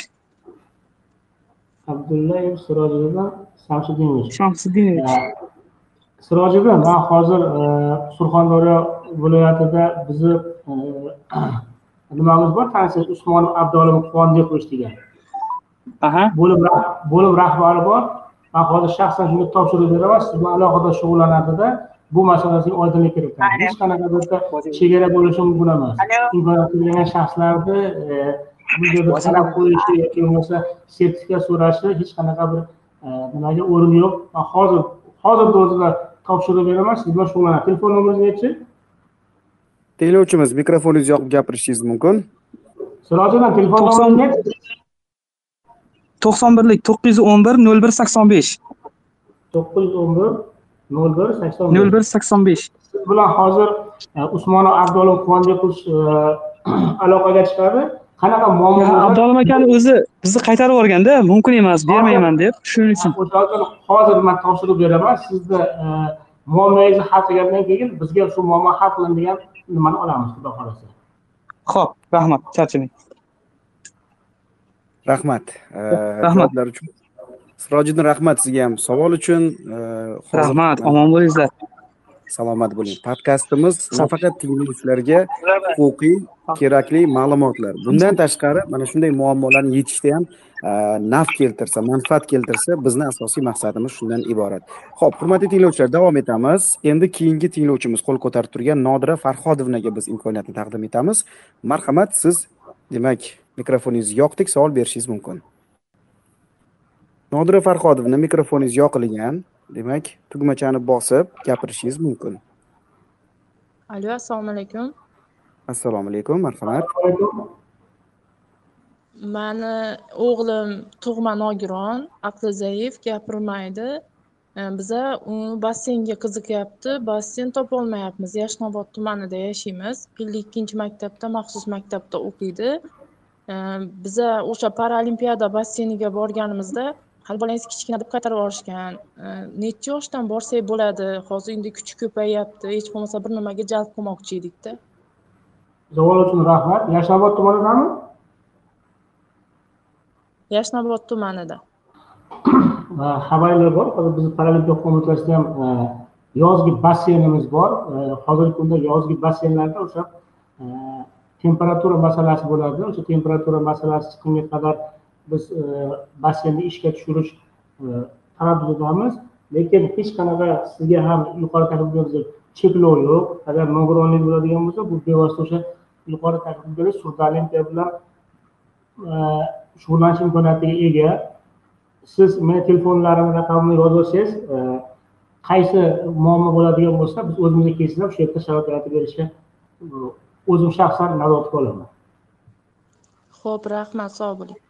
S2: abdullayev sirojiddin shamsuddinovich
S7: shamsidinovich
S2: sirojiddin man hozir e, surxondaryo viloyatida bizni e, nimamiz bor? Tanisangiz usmonov abduolim quvondiqovich degan.
S7: Aha.
S2: Bo'lim bo'lim rahbari bor man hozir shaxsan shunga topshiriq beraman. Siz bilan alohida shug'ullanadida bu masalasiga oydinlik kiritadi hech qanaqa bitta chegara bo'lishi mumkin emas imkoniyati bo'lgan shaxslarni e, bu yerda talab qo'yishi yoki bo'lmasa sertifikat so'rashi hech qanaqa bir e, nimaga o'rin yo'q. Man hozir hozirni o'zida topshiriq beraman. Siz bilan shug'ullanadi. Telefon nomeringiz nechi?
S1: Tinglovchimiz mikrofoningizni yoqib gapirishingiz mumkin.
S2: Sirojiddin telefon nomeringiz nechi
S7: to'qson birlik to'qqiz yuz o'n bir nol bir sakson besh.
S2: to'qqiz yuz o'n bir nol bir sakson
S7: nol bir sakson besh.
S2: Siz bilan hozir e, usmonov abduolim quvondiqovich e, aloqaga chiqadi. Qanaqa muammo bo'lsa
S7: abduolim akani o'zi bizni qaytarib yuborganda mumkin emas bermayman deb shuning uchun.
S2: Hozir man topshiriq beraman. Sizni e, muammongizni hal qilgandan keyin bizga shu muammo hal qilindi degan nimani olamiz xudo xohlasa.
S7: Ho'p rahmat charchamang
S1: rahmat.
S7: Rahmat.
S1: javoblar uchun. Sirojiddin rahmat sizga ham savol uchun.
S7: Rahmat omon bo'linglar
S1: salomat bo'ling. Podkastimiz nafaqat tinglovchilarga huquqiy kerakli ma'lumotlar. Bundan tashqari mana shunday muammolarni yechishda ham naf keltirsa manfaat keltirsa bizni asosiy maqsadimiz shundan iborat. Ho'p hurmatli tinglovchilar davom etamiz. Endi keyingi tinglovchimiz qo'l ko'tarib turgan nodira farhodovnaga biz imkoniyatni taqdim etamiz. Marhamat siz demak mikrofoningizni yoqdik savol berishingiz mumkin nodira farhodovna mikrofoningiz yoqilgan demak tugmachani bosib gapirishingiz mumkin
S8: Alo, assalomu alaykum.
S1: assalomu alaykum marhamat
S8: Mani o'g'lim tug'ma nogiron, aqli zaif, gapirmaydi. E, Biza basseynga qiziqyapti, basseyn topolmayapmiz. Yashnobod tumanida yashaymiz. Ellik ikkinchi maktabda, maxsus maktabda o'qiydi. Biza o'sha paralimpiada basseyniga borganimizda hali bolangiz kichkina deb qaytarib yuborishgan. Necha yoshdan borsak bo'ladi? Hozir endi kuchi ko'payyapti. Hech bo'lmasa bir nimaga jalb qilmoqchi edikda.
S2: savol uchun rahmat yashnobod tumanidami
S8: Yashnobod tumanida.
S2: Xabarlar bor hozir bizni paralimpiya qo'mitasida ham yozgi basseynimiz bor hozirgi kunda yozgi basseynlarda o'sha temperatura masalasi bo'ladi o'sha temperatura masalasi chiqqunga qadar biz e, basseynni ishga tushirish e, taraddudidamiz lekin hech qanaqa sizga ham yuqori taklif cheklov yo'q. Agar nogironlik bo'ladigan bo'lsa bu bevosita o'sha yuqori taklif surdolimpiya bilan e, shug'ullanish imkoniyatiga ega. Siz meni telefonlarimni raqamimni yozib olsangiz e, qaysi muammo bo'ladigan bo'lsa biz o'zimizga kelsinlar o'sha yerda sharoit yaratib berishga e, o'zim shaxsan nazoratga olaman
S8: Xo'p, rahmat, sog' bo'ling.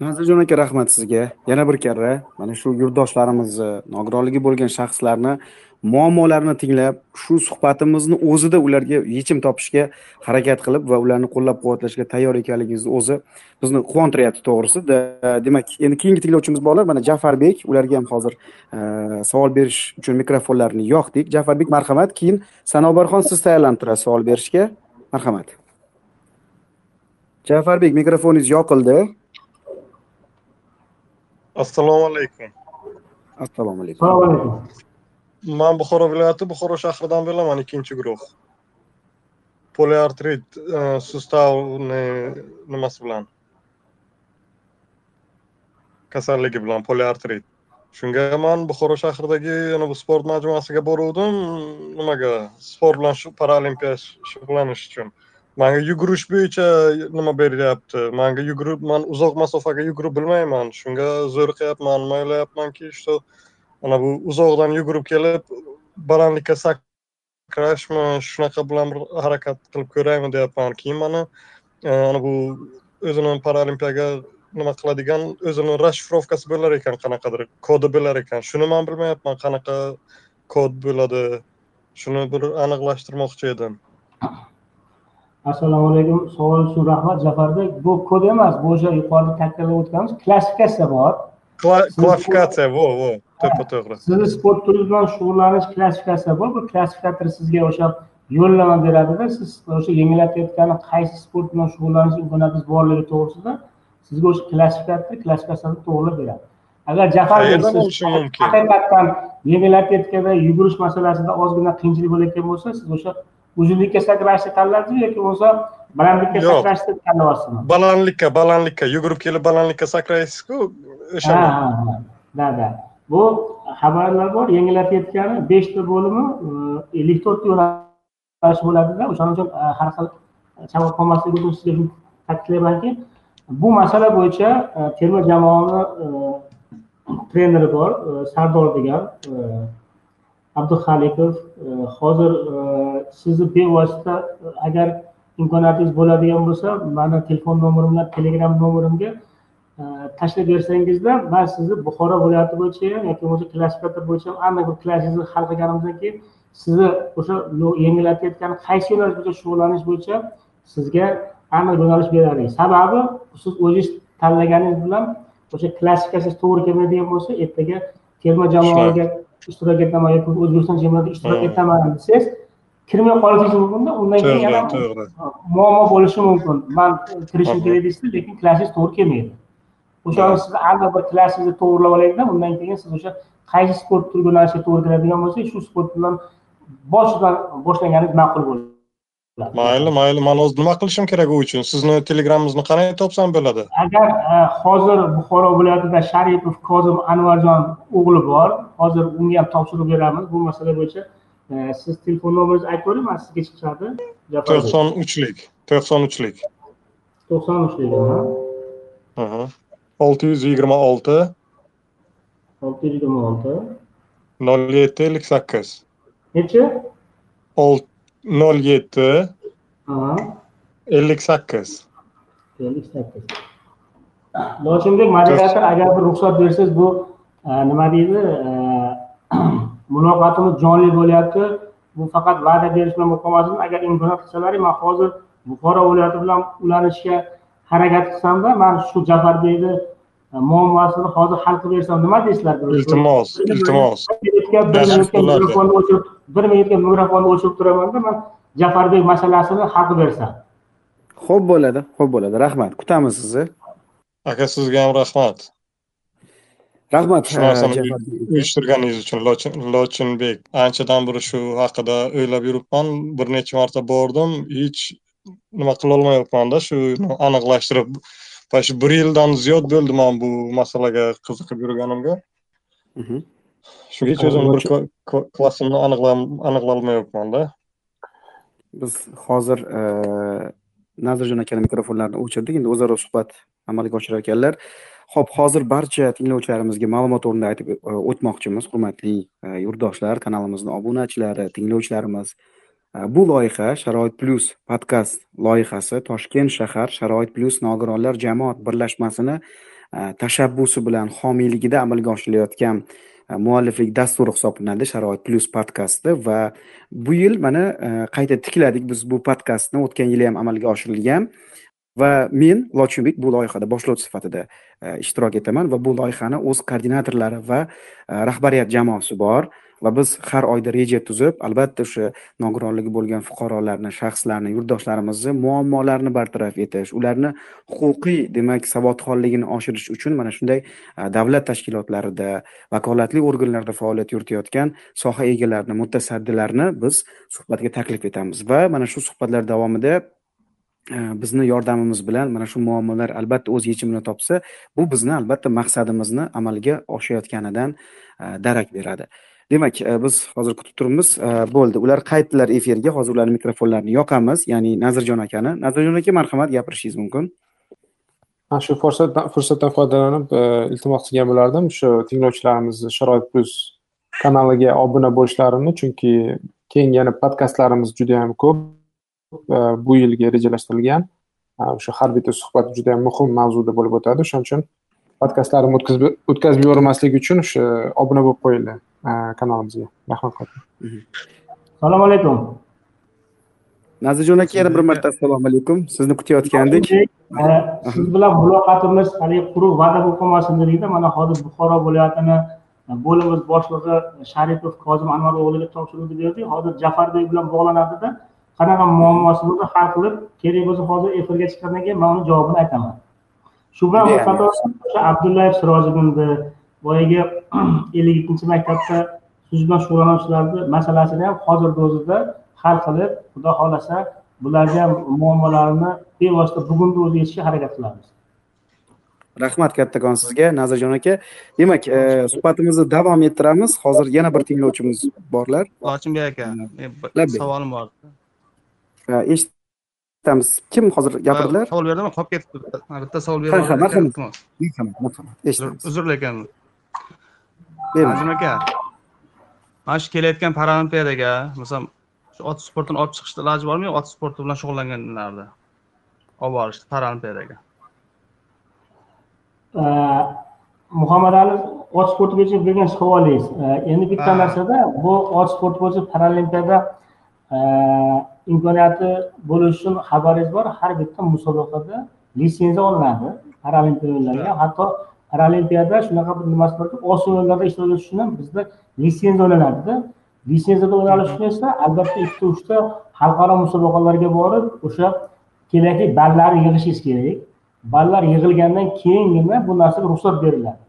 S1: Nazirjon aka rahmat sizga. Yana bir karra mana shu yurtdoshlarimizni nogironligi bo'lgan shaxslarni muammolarini tinglab shu suhbatimizni o'zida ularga yechim topishga harakat qilib va ularni qo'llab quvvatlashga tayyor ekanligingizni o'zi bizni quvontiryapti to'g'risida. Demak endi keyingi tinglovchimiz borlar mana jafarbek ularga ham hozir e, savol berish uchun mikrofonlarni yoqdik. Jafarbek marhamat. Keyin sanobarxon siz tayyorlanib turasiz savol berishga. Marhamat. Jafarbek mikrofoningiz yoqildi.
S9: Assalomu alaykum.
S1: Assalomu alaykum.
S2: Assalomu alaykum
S9: man buxoro viloyati buxoro shahridan bo'laman ikkinchi guruh. Poliartrit e, sustavni nimasi bilan? Kasalligi bilan poliartrit shunga man buxoro shahridagi yana bu sport majmuasiga boruvdim. Nimaga? Sport bilan shu paralimpiya sh- shug'ullanish uchun manga yugurish bo'yicha nima beryapti manga yugurib man uzoq masofaga yugurib bilmayman. Shunga zo'riqyapman nima o'ylayapmanki что mana bu uzoqdan yugurib kelib balandlikka sakrashmi shunaqa bilan bir harakat qilib ko'raymi deyapman. Keyin mana e, ana bu o'zini paralimpiyaga nima qiladigan o'zini расшифровкасы bo'lar ekan qanaqadir kodi bo'lar ekan. Shuni man bilmayapman qanaqa kod bo'ladi. Shuni bir aniqlashtirmoqchi edim.
S2: Assalomu alaykum. Savol uchun rahmat jafarbek bu kod emas bu o'sha yuqorida ta'kidlab o'tganimiz klassifikatsiya bor.
S9: Kla- klassifikatsiya vo vo. To'ppa to'g'ri.
S2: sizni sport turi bilan shug'ullanish klassifikatsiya bor. Bu klassifikator sizga o'sha yo'llanma beradida siz o'sha yengillatayotgan qaysi sport bilan shug'ullanish imkoniyatingiz borligi to'g'risida sizga o'sha klassifikator klassifikatsiyani to'g'irlab beradi. Agar
S9: mumkin?
S2: haqiqatdan yengillatayotganda yugurish masalasida ozgina qiyinchilik bo'layotgan bo'lsa siz o'sha uzunlikka sakrashni tanladingizmi yoki bo'lmasa balandlikka sakrashni tanlayapsizmi
S9: balandlikka balandlikka yugurib kelib balandlikka sakraysizku o'sha
S2: ha ha ha. Da da. Bu xabarlar bor yengillatayotgani beshta bo'limi e, ellik to'rtta yo'nalish bo'ladida o'shaning uchun e, har xil savol qolmasligi uchun sizga shuni ta'kidlaymanki bu masala bo'yicha e, terma jamoani treneri bor sardor degan abduhalikov e, hozir e, sizni bevosita e, agar imkoniyatingiz bo'ladigan bo'lsa mani telefon nomerim bilan telegram nomerimga tashlab bersangizda man sizni buxoro viloyati bo'yicha ham yoki bo'lmasa klassifikator bo'yicha ham aniq bir klassingizni hal qilganimizdan keyin sizni o'sha yengillatayotgan qaysi yo'nalish bo'yicha shug'ullanish bo'yicha sizga aniq yo'nalish beradi. Sababi siz o'zingiz tanlaganingiz bilan o'sha klassifikatsiz to'g'ri kelmaydigan bo'lsa ertaga terma jamoaga ishtirok etaman yoki o'zbekiston chempionatida ishtirok etaman desangiz kirmay qolishingiz mumkinda undan keyin yana muammo bo'lishi mumkin. Man kirishim kerak deysizda lekin klassingiz to'g'ri kelmaydi. O'shani sizni aniq bir klassingizni to'g'irlab olaylikda undan keyin siz o'sha qaysi sport turiga yo'nalishga to'g'ri keladigan bo'lsa shu sport bilan boshidan boshlaganingiz ma'qul bo'ladi
S9: mayli mayli man o'zi nima qilishim kerak u uchun? Sizni telegrammingizni qanday topsam bo'ladi?
S2: Agar e, hozir buxoro viloyatida sharipov kozim anvarjon o'g'li bor hozir unga ham topshiriq beramiz. Bu masala bo'yicha E, siz telefon nomeringizni aytib bering man sizga jafar
S9: to'qson uchlik to'qson uchlik.
S2: To'qson uchlik
S9: olti yuz yigirma olti.
S2: olti yuz yigirma olti.
S9: nol yetti ellik sakkiz.
S2: Nechi
S9: nol yetti ellik sakkiz
S2: ellik sakkiz moderator agar bir ruxsat bersangiz bu e, nima deydi? E, muloqotimiz jonli bo'lyapti. Bu faqat va'da berish bilan bo'lib qolmasin agar imkoniyat qilsalaring man hozir buxoro viloyati bilan ulanishga harakat qilsamda man shu jafarbekni e, muammosini hozir hal qilib bersam nima deysizlar?
S9: Iltimos iltimos.
S2: O'chirib bir minutga mikrofonni o'chirib turamanda man jafarbek masalasini hal qilib bersam
S1: ho'p bo'ladi ho'p bo'ladi. Rahmat. Kutamiz sizni
S9: aka sizga ham rahmat.
S1: Rahmat
S9: shu narsani uyushtirganingiz uchun Lochin- lochinbek. Anchadan beri shu haqida o'ylab yuribman. Bir necha marta bordim. Hech nima qilolmayapmanda shu aniqlashtirib. Shu bir yildan ziyod bo'ldi man bu masalaga qiziqib yurganimga Shugacha o'zim bir kla- kla- klassimni aniqlam- aniqlolmayapmanda
S1: biz hozir eh, nazirjon akani mikrofonlarini o'chirdik endi o'zaro suhbat amalga oshirar ekanlar ho'p hozir barcha tinglovchilarimizga ma'lumot o'rnida aytib eh, o'tmoqchimiz. Hurmatli eh, yurtdoshlar kanalimizning obunachilari tinglovchilarimiz. Bu loyiha sharoit plyus podkast loyihasi toshkent shahar sharoit plyus nogironlar jamoat birlashmasini tashabbusi bilan homiyligida amalga oshirilayotgan Э, mualliflik dasturi hisoblanadi sharoit plyus podkasti va bu yil mana e, qayta tikladik biz bu podkastni. O'tgan yili ham amalga oshirilgan va men lochinbek bu loyihada boshlovchi sifatida e, ishtirok etaman va bu loyihani o'z koordinatorlari va e, rahbariyat jamoasi bor. Va biz har oyda reja tuzib albatta o'sha nogironligi bo'lgan fuqarolarni shaxslarni yurtdoshlarimizni muammolarini bartaraf etish ularni huquqiy demak savodxonligini oshirish uchun mana shunday davlat tashkilotlarida vakolatli organlarda faoliyat yuritayotgan soha egalarini mutasaddilarni biz suhbatga taklif etamiz. Va mana shu suhbatlar davomida bizni yordamimiz bilan mana shu muammolar albatta o'z yechimini topsa bu bizni albatta maqsadimizni amalga oshayotganidan darak beradi. Demak e, biz hozir kutib turibmiz e, bo'ldi. Ular qaytdilar efirga hozir ularni mikrofonlarini yoqamiz. Ya'ni nazirjon akani. Nazirjon aka marhamat gapirishingiz mumkin.
S10: Mana shu fursatdan fursatdan foydalanib e, iltimos qilgan bo'lardim. Shu tinglovchilarimizni sharoit Plus kanaliga obuna bo'lishlarini chunki keyin yana podkastlarimiz juda ham ko'p e, bu yilga rejalashtirilgan. E, o'sha har bitta suhbat juda yam muhim mavzuda bo'lib o'tadi. O'shaning uchun podkastlarimni o'tkazib o'tkazib yubormaslik uchun o'sha obuna bo'lib qo'yinglar kanalimizga rahmat
S2: assalomu alaykum
S1: nazirjon aka yana bir marta assalomu alaykum sizni kutayotgandik
S2: siz bilan muloqotimiz haligi quruq va'da bo'lib qolmasin dedikda mana hozir buxoro viloyatini bo'limiz boshlig'i sharipov kozim anvar o'g'liga topshiriqni berdik hozir jafarbek bilan bog'lanadida qanaqa muammosi bo'lsa hal qilib kerak bo'lsa hozir efirga chiqqandan keyin man uni javobini aytaman shu bilan bir qator o'sha abdullayev sirojiddinni boyagi ellik ikkinchi maktabda bilan shug'ullanuvchilarni masalasini ham hozirgi o'zida hal qilib xudo xohlasa bularni ham muammolarini bevosita bugunni o'zida yechishga harakat qilamiz.
S1: Rahmat kattakon sizga nazirjon aka. Demak eh, suhbatimizni davom ettiramiz. Hozir yana bir tinglovchimiz borlar.
S6: Lochinbek aka men savolim bor.
S1: Eh, eshitamiz. Kim hozir gapirdilar?
S6: Savol berdim qolib ketibdi. Bitta savol
S1: Ha, ha, marhamat.
S6: berdim
S1: marhamat marhamat eshitamiz.
S6: Uzr lekin nazim aka mana shu kelayotgan paralimpiadaga masalan shu ot sportini olib chiqishni iloji bormi? Yo'q ot sporti bilan shug'ullanganlarni olib borishni paralimpiadaga.
S2: Muhammad ali ot sporti bo'yicha bergan savolingiz endi bitta narsada bu ot sporti bo'yicha paralimpiyada e, imkoniyati bo'lishi uchun xabaringiz bor. Har bitta musobaqada litsenziya olinadi paralimpiya o'yinlariga hatto paralimpiyada shunaqa bir nimasi borki osiyo o'yinlarida ishtirok etish uchun ham bizda litsenziya olinadida litsenziyada olishni esa albatta ikkita uchta xalqaro musobaqalarga borib o'sha kerakli ballarni yig'ishingiz kerak. Ballar yig'ilgandan keyingina bu narsaga ruxsat beriladi.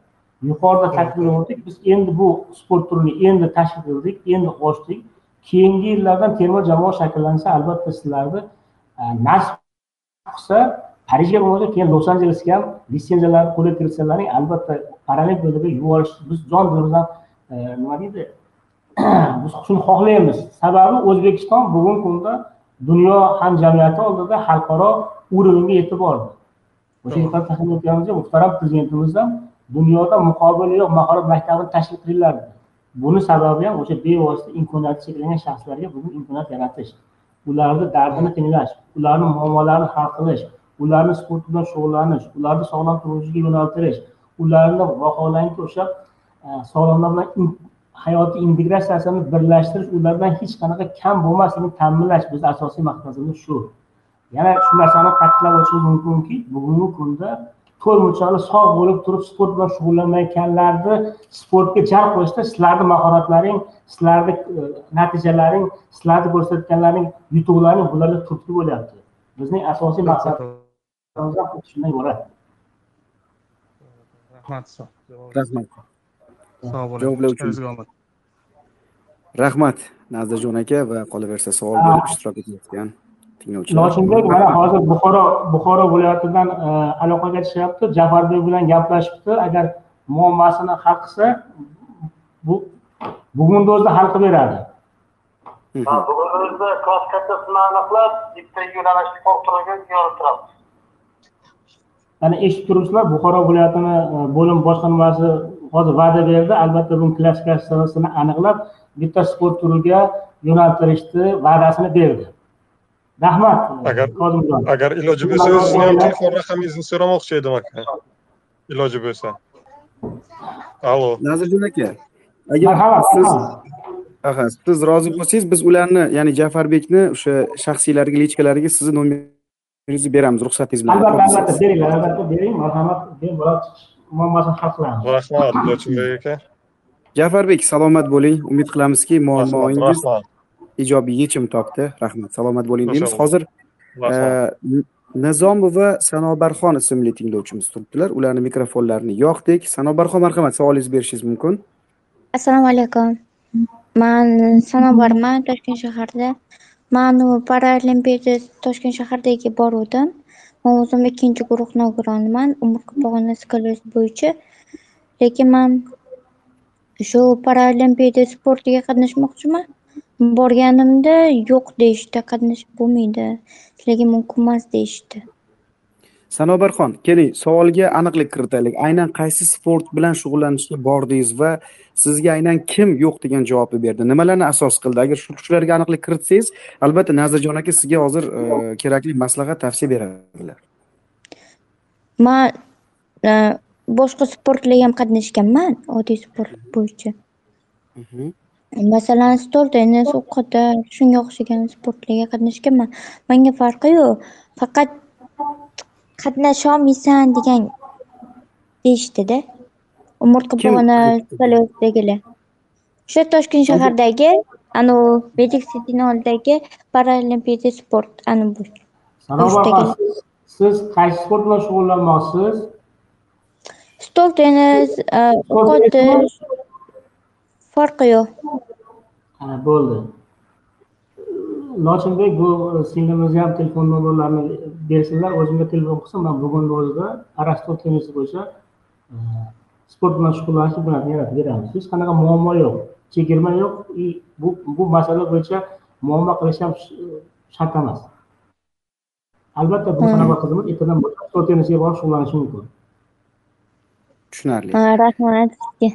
S2: Yuqorida ta'kidlab o'tdik biz endi bu sport turini endi tashkil qildik endi ochdik. Keyingi yillardan terma jamoa shakllansa albatta sizlarni e, nasib qilsa parijga bo'lmasa keyin los anjelesga ham litsenziyalarni qo'lga kiritsalaring albatta paralimpiadaga yuborish biz jon dilimizdan e, nima deydi? Biz shuni xohlaymiz. Sababi o'zbekiston bugungi kunda dunyo hamjamiyati oldida xalqaro urovga yetib bordi o'sha yuqorida tahlil o'tganimizda muhtaram prezidentimiz ham dunyoda muqobili yo'q mahorat maktabini tashkil qilinglar dedi. Buni sababi ham o'sha bevosita imkoniyati cheklangan shaxslarga bugun imkoniyat yaratish. Ularni dardini tinglash ularni muammolarini hal qilish ularni sport bilan shug'ullanish ularni sog'lom turmushga yo'naltirish ularni vaholanki o'sha e, sog'lomlar bilan hayotiy integratsiyasini birlashtirish ulardan hech qanaqa kam bo'lmasligini ta'minlash bizni asosiy maqsadimiz shu. Yana shu narsani ta'kidlab o'tishimiz mumkinki bugungi kunda to'rt murchali sog' bo'lib turib sport bilan shug'ullanmayotganlarni sportga jalb qilishda sizlarni mahoratlaring sizlarni e, natijalaring sizlarni ko'rsatganlaring yutuqlaring bularga turtki bo'lyapti. Bizning asosiy maqsadimiz
S6: rahmat
S1: rahmat
S6: sog' bo'ling
S1: javoblar uchun
S6: omad
S1: rahmat nazirjon aka va qolaversa savol berib ishtirok etayotgan tinglovchilar
S2: noshinbek mana hozir buxoro buxoro viloyatidan aloqaga tushyapti jafarbek bilan gaplashibdi agar muammosini hal qilsa bu bugunni o'zida hal qilib beradi
S11: bugungi o'zida klassikasiyasini aniqlab bitta yo'nalishni qoldirib yo'nalib turamiz
S2: ana eshitib turibsizlar buxoro viloyatini e, bo'lim boshqarmasi hozir va'da berdi. Albatta buni klassifikatsiyasini aniqlab bitta sport turiga yo'naltirishni va'dasini berdi. Rahmat
S9: agar
S2: kozimjon
S9: agar iloji bo'lsa o'zizni ham telefon raqamingizni so'ramoqchi edim aka iloji bo'lsa. Allo
S1: nazirjon aka agar siz siz rozi bo'lsangiz biz ularni ya'ni jafarbekni o'sha shaxsiylariga lichkalariga sizni nomeringizni beramiz ruxsatingiz bilan
S2: albatta albatta beringlar albatta bering marhamat bemalol muammosini hal qilamiz.
S9: Rahmat ilojibek aka.
S1: Jafarbek salomat bo'ling. Umid qilamizki muammoingiz ijobiy yechim topdi. Rahmat salomat bo'ling deymiz. Hozir e, nizomova sanobarxon ismli tinglovchimiz turibdilar. Ularni mikrofonlarini yoqdik. Sanobarxon marhamat savolingizni berishingiz mumkin.
S12: Assalomu alaykum. Man sanobarman toshkent shahrida Manu paralimpiada toshkent shahridagi boruvdim man o'zim ikkinchi guruh nogironiman umurtqa pog'onasi sklerozi bo'yicha. Lekin man shu paralimpiada sportiga qatnashmoqchiman. Borganimda yo'q deyishdi qatnashib bo'lmaydi. Sizlarga mumkin emas deyishdi.
S1: Sanobarxon keling savolga aniqlik kiritaylik. Aynan qaysi sport bilan shug'ullanishga bordingiz va sizga aynan kim yo'q degan javobni berdi? Nimalarni asos qildi? Agar shu shularga aniqlik kiritsangiz albatta nazirjon aka sizga hozir e, kerakli maslahat tavsiya beradilar
S12: man e, boshqa sportlarga ham qatnashganman oddiy sport bo'yicha.
S1: Mhm.
S12: masalan stol tennis o'qida shunga o'xshagan sportlarga qatnashganman. Manga farqi yo'q. Faqat qatnasholmaysan degan deyishdida umurtqa pog'ona sklerozdagilar o'sha toshkent shahardagi anavi medik cityni oldidagi paralimpiada sport ana bu.
S2: Siz- qaysi sport bilan shug'ullanmoqchisiz
S12: stol tennis e, o'q otish farqi yo'q.
S2: Bo'ldi. Lochinbek bu singlimizni ham telefon nomerlarini bersinlar o'zimga telefon qilsa man bugunni o'zida arastol tennisi bo'yicha e, sport bilan shug'ullanishni bilan yaratib beramiz. Hech qanaqa muammo yo'q chegirma yo'q. И bu bu masala bo'yicha muammo qilish ham sh- shart emas. Albatta bu
S12: Hmm.
S2: sanobar qizimiz ertadan boshlab stol tennisiga borib shug'ullanishi mumkin.
S1: Tushunarli.
S12: Ha, rahmat. Sizga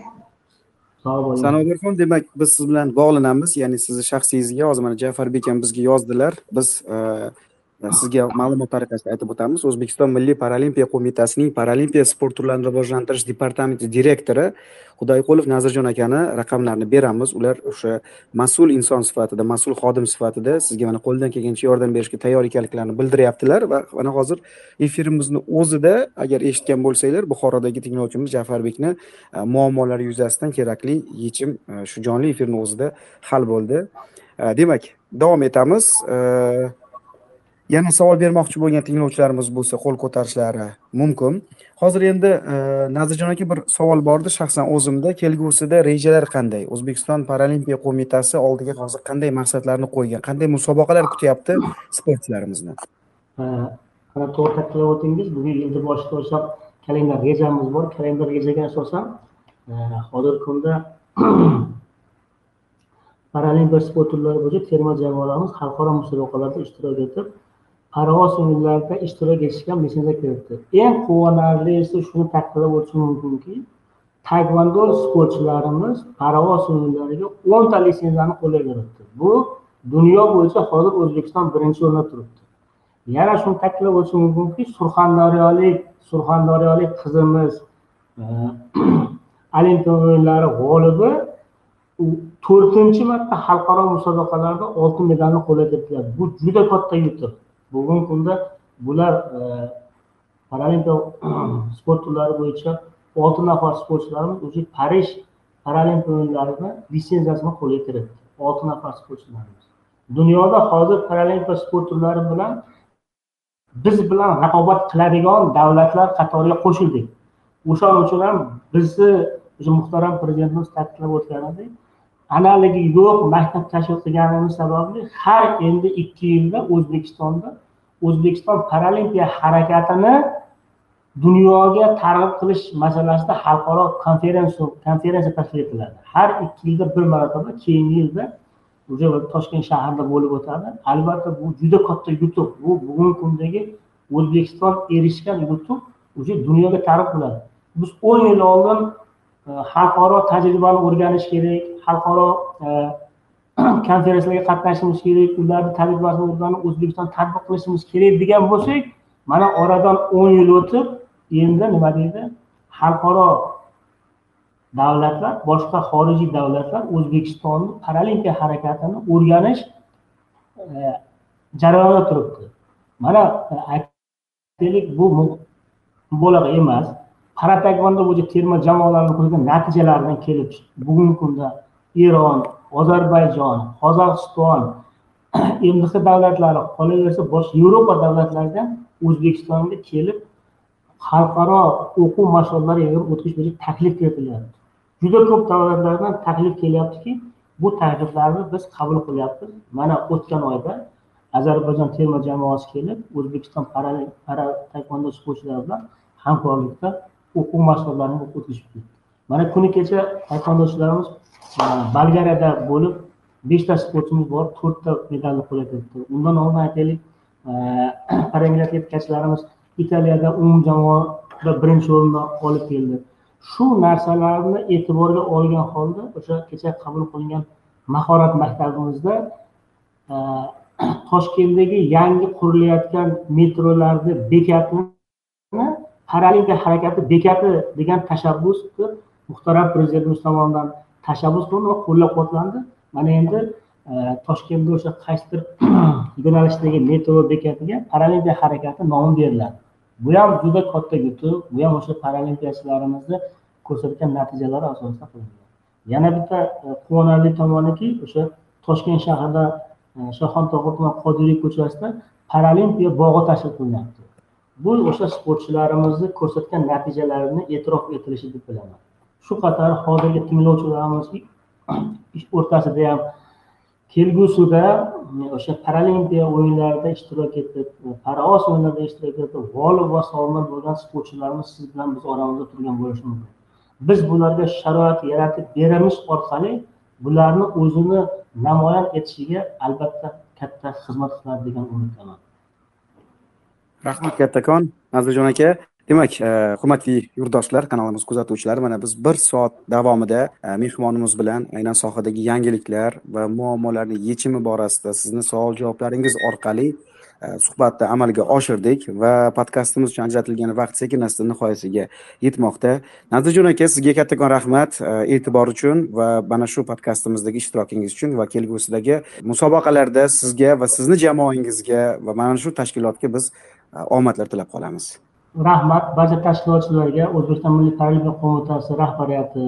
S2: sog' bo'ling
S1: sanobarxon demak biz siz bilan bog'lanamiz. Ya'ni sizni shaxsingizga hozir mana jafarbek ham bizga yozdilar. Biz e, sizga ma'lumot tariqasida aytib o'tamiz. O'zbekiston milliy paralimpiya qo'mitasining paralimpiya sport turlarini rivojlantirish departamenti direktori xudoyqulov nazirjon akani raqamlarini beramiz. Ular o'sha mas'ul inson sifatida mas'ul xodim sifatida sizga mana qo'ldan kelgancha yordam berishga tayyor ekanliklarini bildiryaptilar va mana hozir efirimizni o'zida agar eshitgan bo'lsanglar buxorodagi tinglovchimiz jafarbekni e, muammolari yuzasidan kerakli yechim e, shu jonli efirni o'zida hal bo'ldi. E, demak davom etamiz. Yana savol bermoqchi bo'lgan tinglovchilarimiz bo'lsa qo'l ko'tarishlari mumkin. Hozir endi e, nazirjon aka bir savol bor edi shaxsan o'zimda. Kelgusida rejalar qanday? O'zbekiston paralimpiya qo'mitasi oldiga hozir qanday maqsadlarni qo'ygan? Qanday musobaqalar kutyapti sportchilarimizni?
S2: Ana to'g'ri ta'kidlab o'tdingiz bugun yilni boshidan boshlab kalendar rejamiz bor. Kalendar rejaga asosan e, hozirgi kunda paralimpiya sport turlari bo'yicha terma jamoalarimiz xalqaro musobaqalarda ishtirok etib parvoz o'yinlarida ishtirok etishga messenjer kiritdi eng quvonarlisi shuni ta'kidlab o'tishim mumkinki taekvondo sportchilarimiz parvoz o'yinlariga o'nta litsenziyani qo'lga kiritdi. Bu dunyo bo'yicha hozir o'zbekiston birinchi o'rinda turibdi. Yana shuni ta'kidlab o'tishim mumkinki surxondaryolik surxondaryolik qizimiz e, olimpiya o'yinlari g'olibi u to'rtinchi marta xalqaro musobaqalarda oltin medalni qo'lga kiritdilar. Bu juda katta yutuq. Bugungi kunda bular e, paralimpiya sport turlari bo'yicha olti nafar sportchilarimiz уже parij paralimpiya o'yinlarini litsenziyasini qo'lga kiritdi. Olti nafar sportchilarimiz. Dunyoda hozir paralimpiya sport turlari bilan biz bilan raqobat qiladigan davlatlar qatoriga qo'shildik. O'shaning uchun ham bizni o'sha muhtaram prezidentimiz ta'kidlab o'tganidek analigi yo'q maktab tashkil qilganimiz sababli har endi ikki yilda o'zbekistonda o'zbekiston paralimpiya harakatini dunyoga targ'ib qilish masalasida xalqaro konferensiya konferensiya tashkil etiladi. Har ikki yilda bir marotaba keyingi yilda уже toshkent shahrida bo'lib o'tadi. Albatta bu juda katta yutuq bu bugungi kundagi o'zbekiston erishgan yutuq уже dunyoga targ'ib qiladi. Biz o'n yil oldin e, xalqaro tajribani o'rganish kerak xalqaro e, konferensiyalarga qatnashishimiz kerak ularni tajribasini o'zbekiston tatbiq qilishimiz kerak degan bo'lsak mana oradan o'n yil o'tib endi nima deydi xalqaro davlatlar boshqa xorijiy davlatlar o'zbekistonni paralimpiya harakatini o'rganish e, turibdi. Mana e, aytaylik bu mubolag'a emas. Para bo'yicha terma jamoalarni qo'ygan natijalardan kelib chiqib bugungi kunda eron ozarbayjon qozog'iston mdh davlatlari qolaversa boshqa yevropa davlatlaridan o'zbekistonga kelib xalqaro o'quv mashg'ulotlari o'tkazish bo'yicha taklif kiritilyapti juda ko'p davlatlardan taklif kelyaptiki bu takliflarni biz qabul qilyapmiz. Mana o'tgan oyda ozarbayjon terma jamoasi kelib o'zbekiston para taekvondo sportchilari bilan hamkorlikda o'quv mashg'ulotlarini o'tkazib ketdi mana kuni kecha taekvondochilarimiz e, bolgariyada bo'lib beshta sportchimiz bor to'rtta medalni qo'lga kiritdi. Undan oldin aytaylik e, paralimpiyachilarimiz italiyada umumjamoada birinchi o'rinni olib keldi. Shu narsalarni e'tiborga olgan holda o'sha kecha qabul qilingan mahorat maktabimizda e, toshkentdagi yangi qurilayotgan metrolarni bekatini paralimpiya harakati bekati degan tashabbus qilib muhtaram prezidentimiz tomonidan tashabbus qilindi va qo'llab quvvatlandi. Mana endi e, toshkentda o'sha qaysidir yo'nalishdagi metro bekatiga paralimpiya harakati nomi beriladi. Bu ham juda katta yutuq bu ham o'sha paralimpiyachilarimizni ko'rsatgan natijalari asosida qilingan. Yana bitta e, quvonarli tomoniki o'sha toshkent shahrida e, shohon shoxontohur tuman qodiriy ko'chasida paralimpiya bog'i tashkil qilinyapti. Bu o'sha sportchilarimizni ko'rsatgan natijalarini e'tirof etilishi deb bilaman. Shu qator hozirgi tinglovchilarimiz o'rtasida ham kelgusida e, o'sha paralimpiya o'yinlarida ishtirok etib e, paraos o'yinlarida ishtirok etib g'olib va sovrindor bo'lgan sportchilarimiz siz bilan biz oramizda turgan bo'lishi mumkin. Biz bularga sharoit yaratib beramiz orqali bularni o'zini namoyon etishiga albatta katta xizmat qiladi degan umiddaman.
S1: Rahmat kattakon. Nazirjon aka. Demak e, hurmatli yurtdoshlar kanalimiz kuzatuvchilari mana biz bir soat davomida e, mehmonimiz bilan aynan sohadagi yangiliklar va muammolarni yechimi borasida sizni savol javoblaringiz orqali e, suhbatni amalga oshirdik va podkastimiz uchun ajratilgan vaqt sekin asta nihoyasiga yetmoqda. Nazirjon aka sizga kattakon rahmat e'tibor uchun va mana shu podkastimizdagi ishtirokingiz uchun va kelgusidagi musobaqalarda sizga va sizni jamoangizga va mana shu tashkilotga biz omadlar tilab qolamiz.
S2: Rahmat. Barcha tashkilotchilarga o'zbekiston milliy paralimpiya qo'mitasi rahbariyati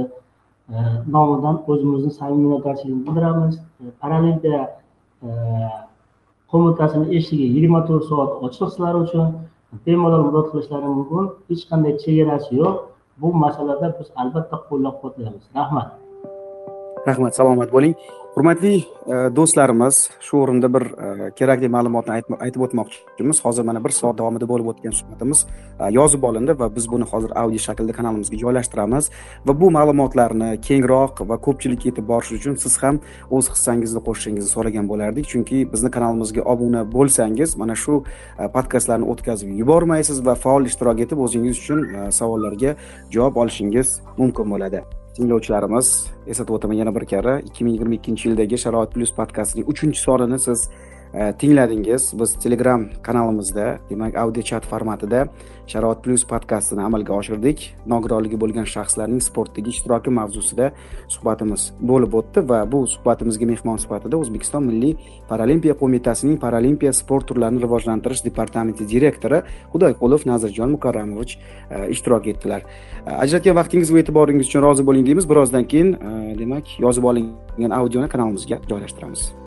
S2: e, nomidan o'zimizni samimiy minnatdorchiligimizni bildiramiz. E, paralimpiya e, qo'mitasini eshigi yigirma to'rt soat ochiq sizlar uchun bemalol murojaat qilishlari mumkin. Hech qanday chegarasi yo'q. Bu masalada biz albatta qo'llab quvvatlaymiz rahmat.
S1: Rahmat salomat bo'ling. Hurmatli e, do'stlarimiz shu o'rinda bir e, kerakli ma'lumotni aytib o'tmoqchimiz. Hozir mana bir soat davomida bo'lib o'tgan suhbatimiz e, yozib olindi va biz buni hozir audio shaklda kanalimizga joylashtiramiz. Va bu ma'lumotlarni kengroq va ko'pchilikka yetib borishi uchun siz ham o'z hissangizni qo'shishingizni so'ragan bo'lardik. Chunki bizni kanalimizga obuna bo'lsangiz mana shu podkastlarni o'tkazib yubormaysiz va faol ishtirok etib o'zingiz uchun savollarga javob olishingiz mumkin bo'ladi. Tinglovchilarimiz eslatib o'taman yana bir karra ikki ming yigirma ikkinchi yildagi sharoit plyus podkastining uchinchi sonini siz E, tingladingiz biz telegram kanalimizda demak audio chat formatida sharoit plyus podkastini amalga oshirdik. Nogironligi bo'lgan shaxslarning sportdagi ishtiroki mavzusida suhbatimiz bo'lib o'tdi va bu suhbatimizga mehmon sifatida o'zbekiston milliy paralimpiya qo'mitasining paralimpiya sport turlarini rivojlantirish departamenti direktori xudoyqulov nazirjon mukarramovich e, ishtirok etdilar. E, ajratgan vaqtingiz va e'tiboringiz uchun rozi bo'ling deymiz. Birozdan keyin demak yozib olingan audioni kanalimizga joylashtiramiz.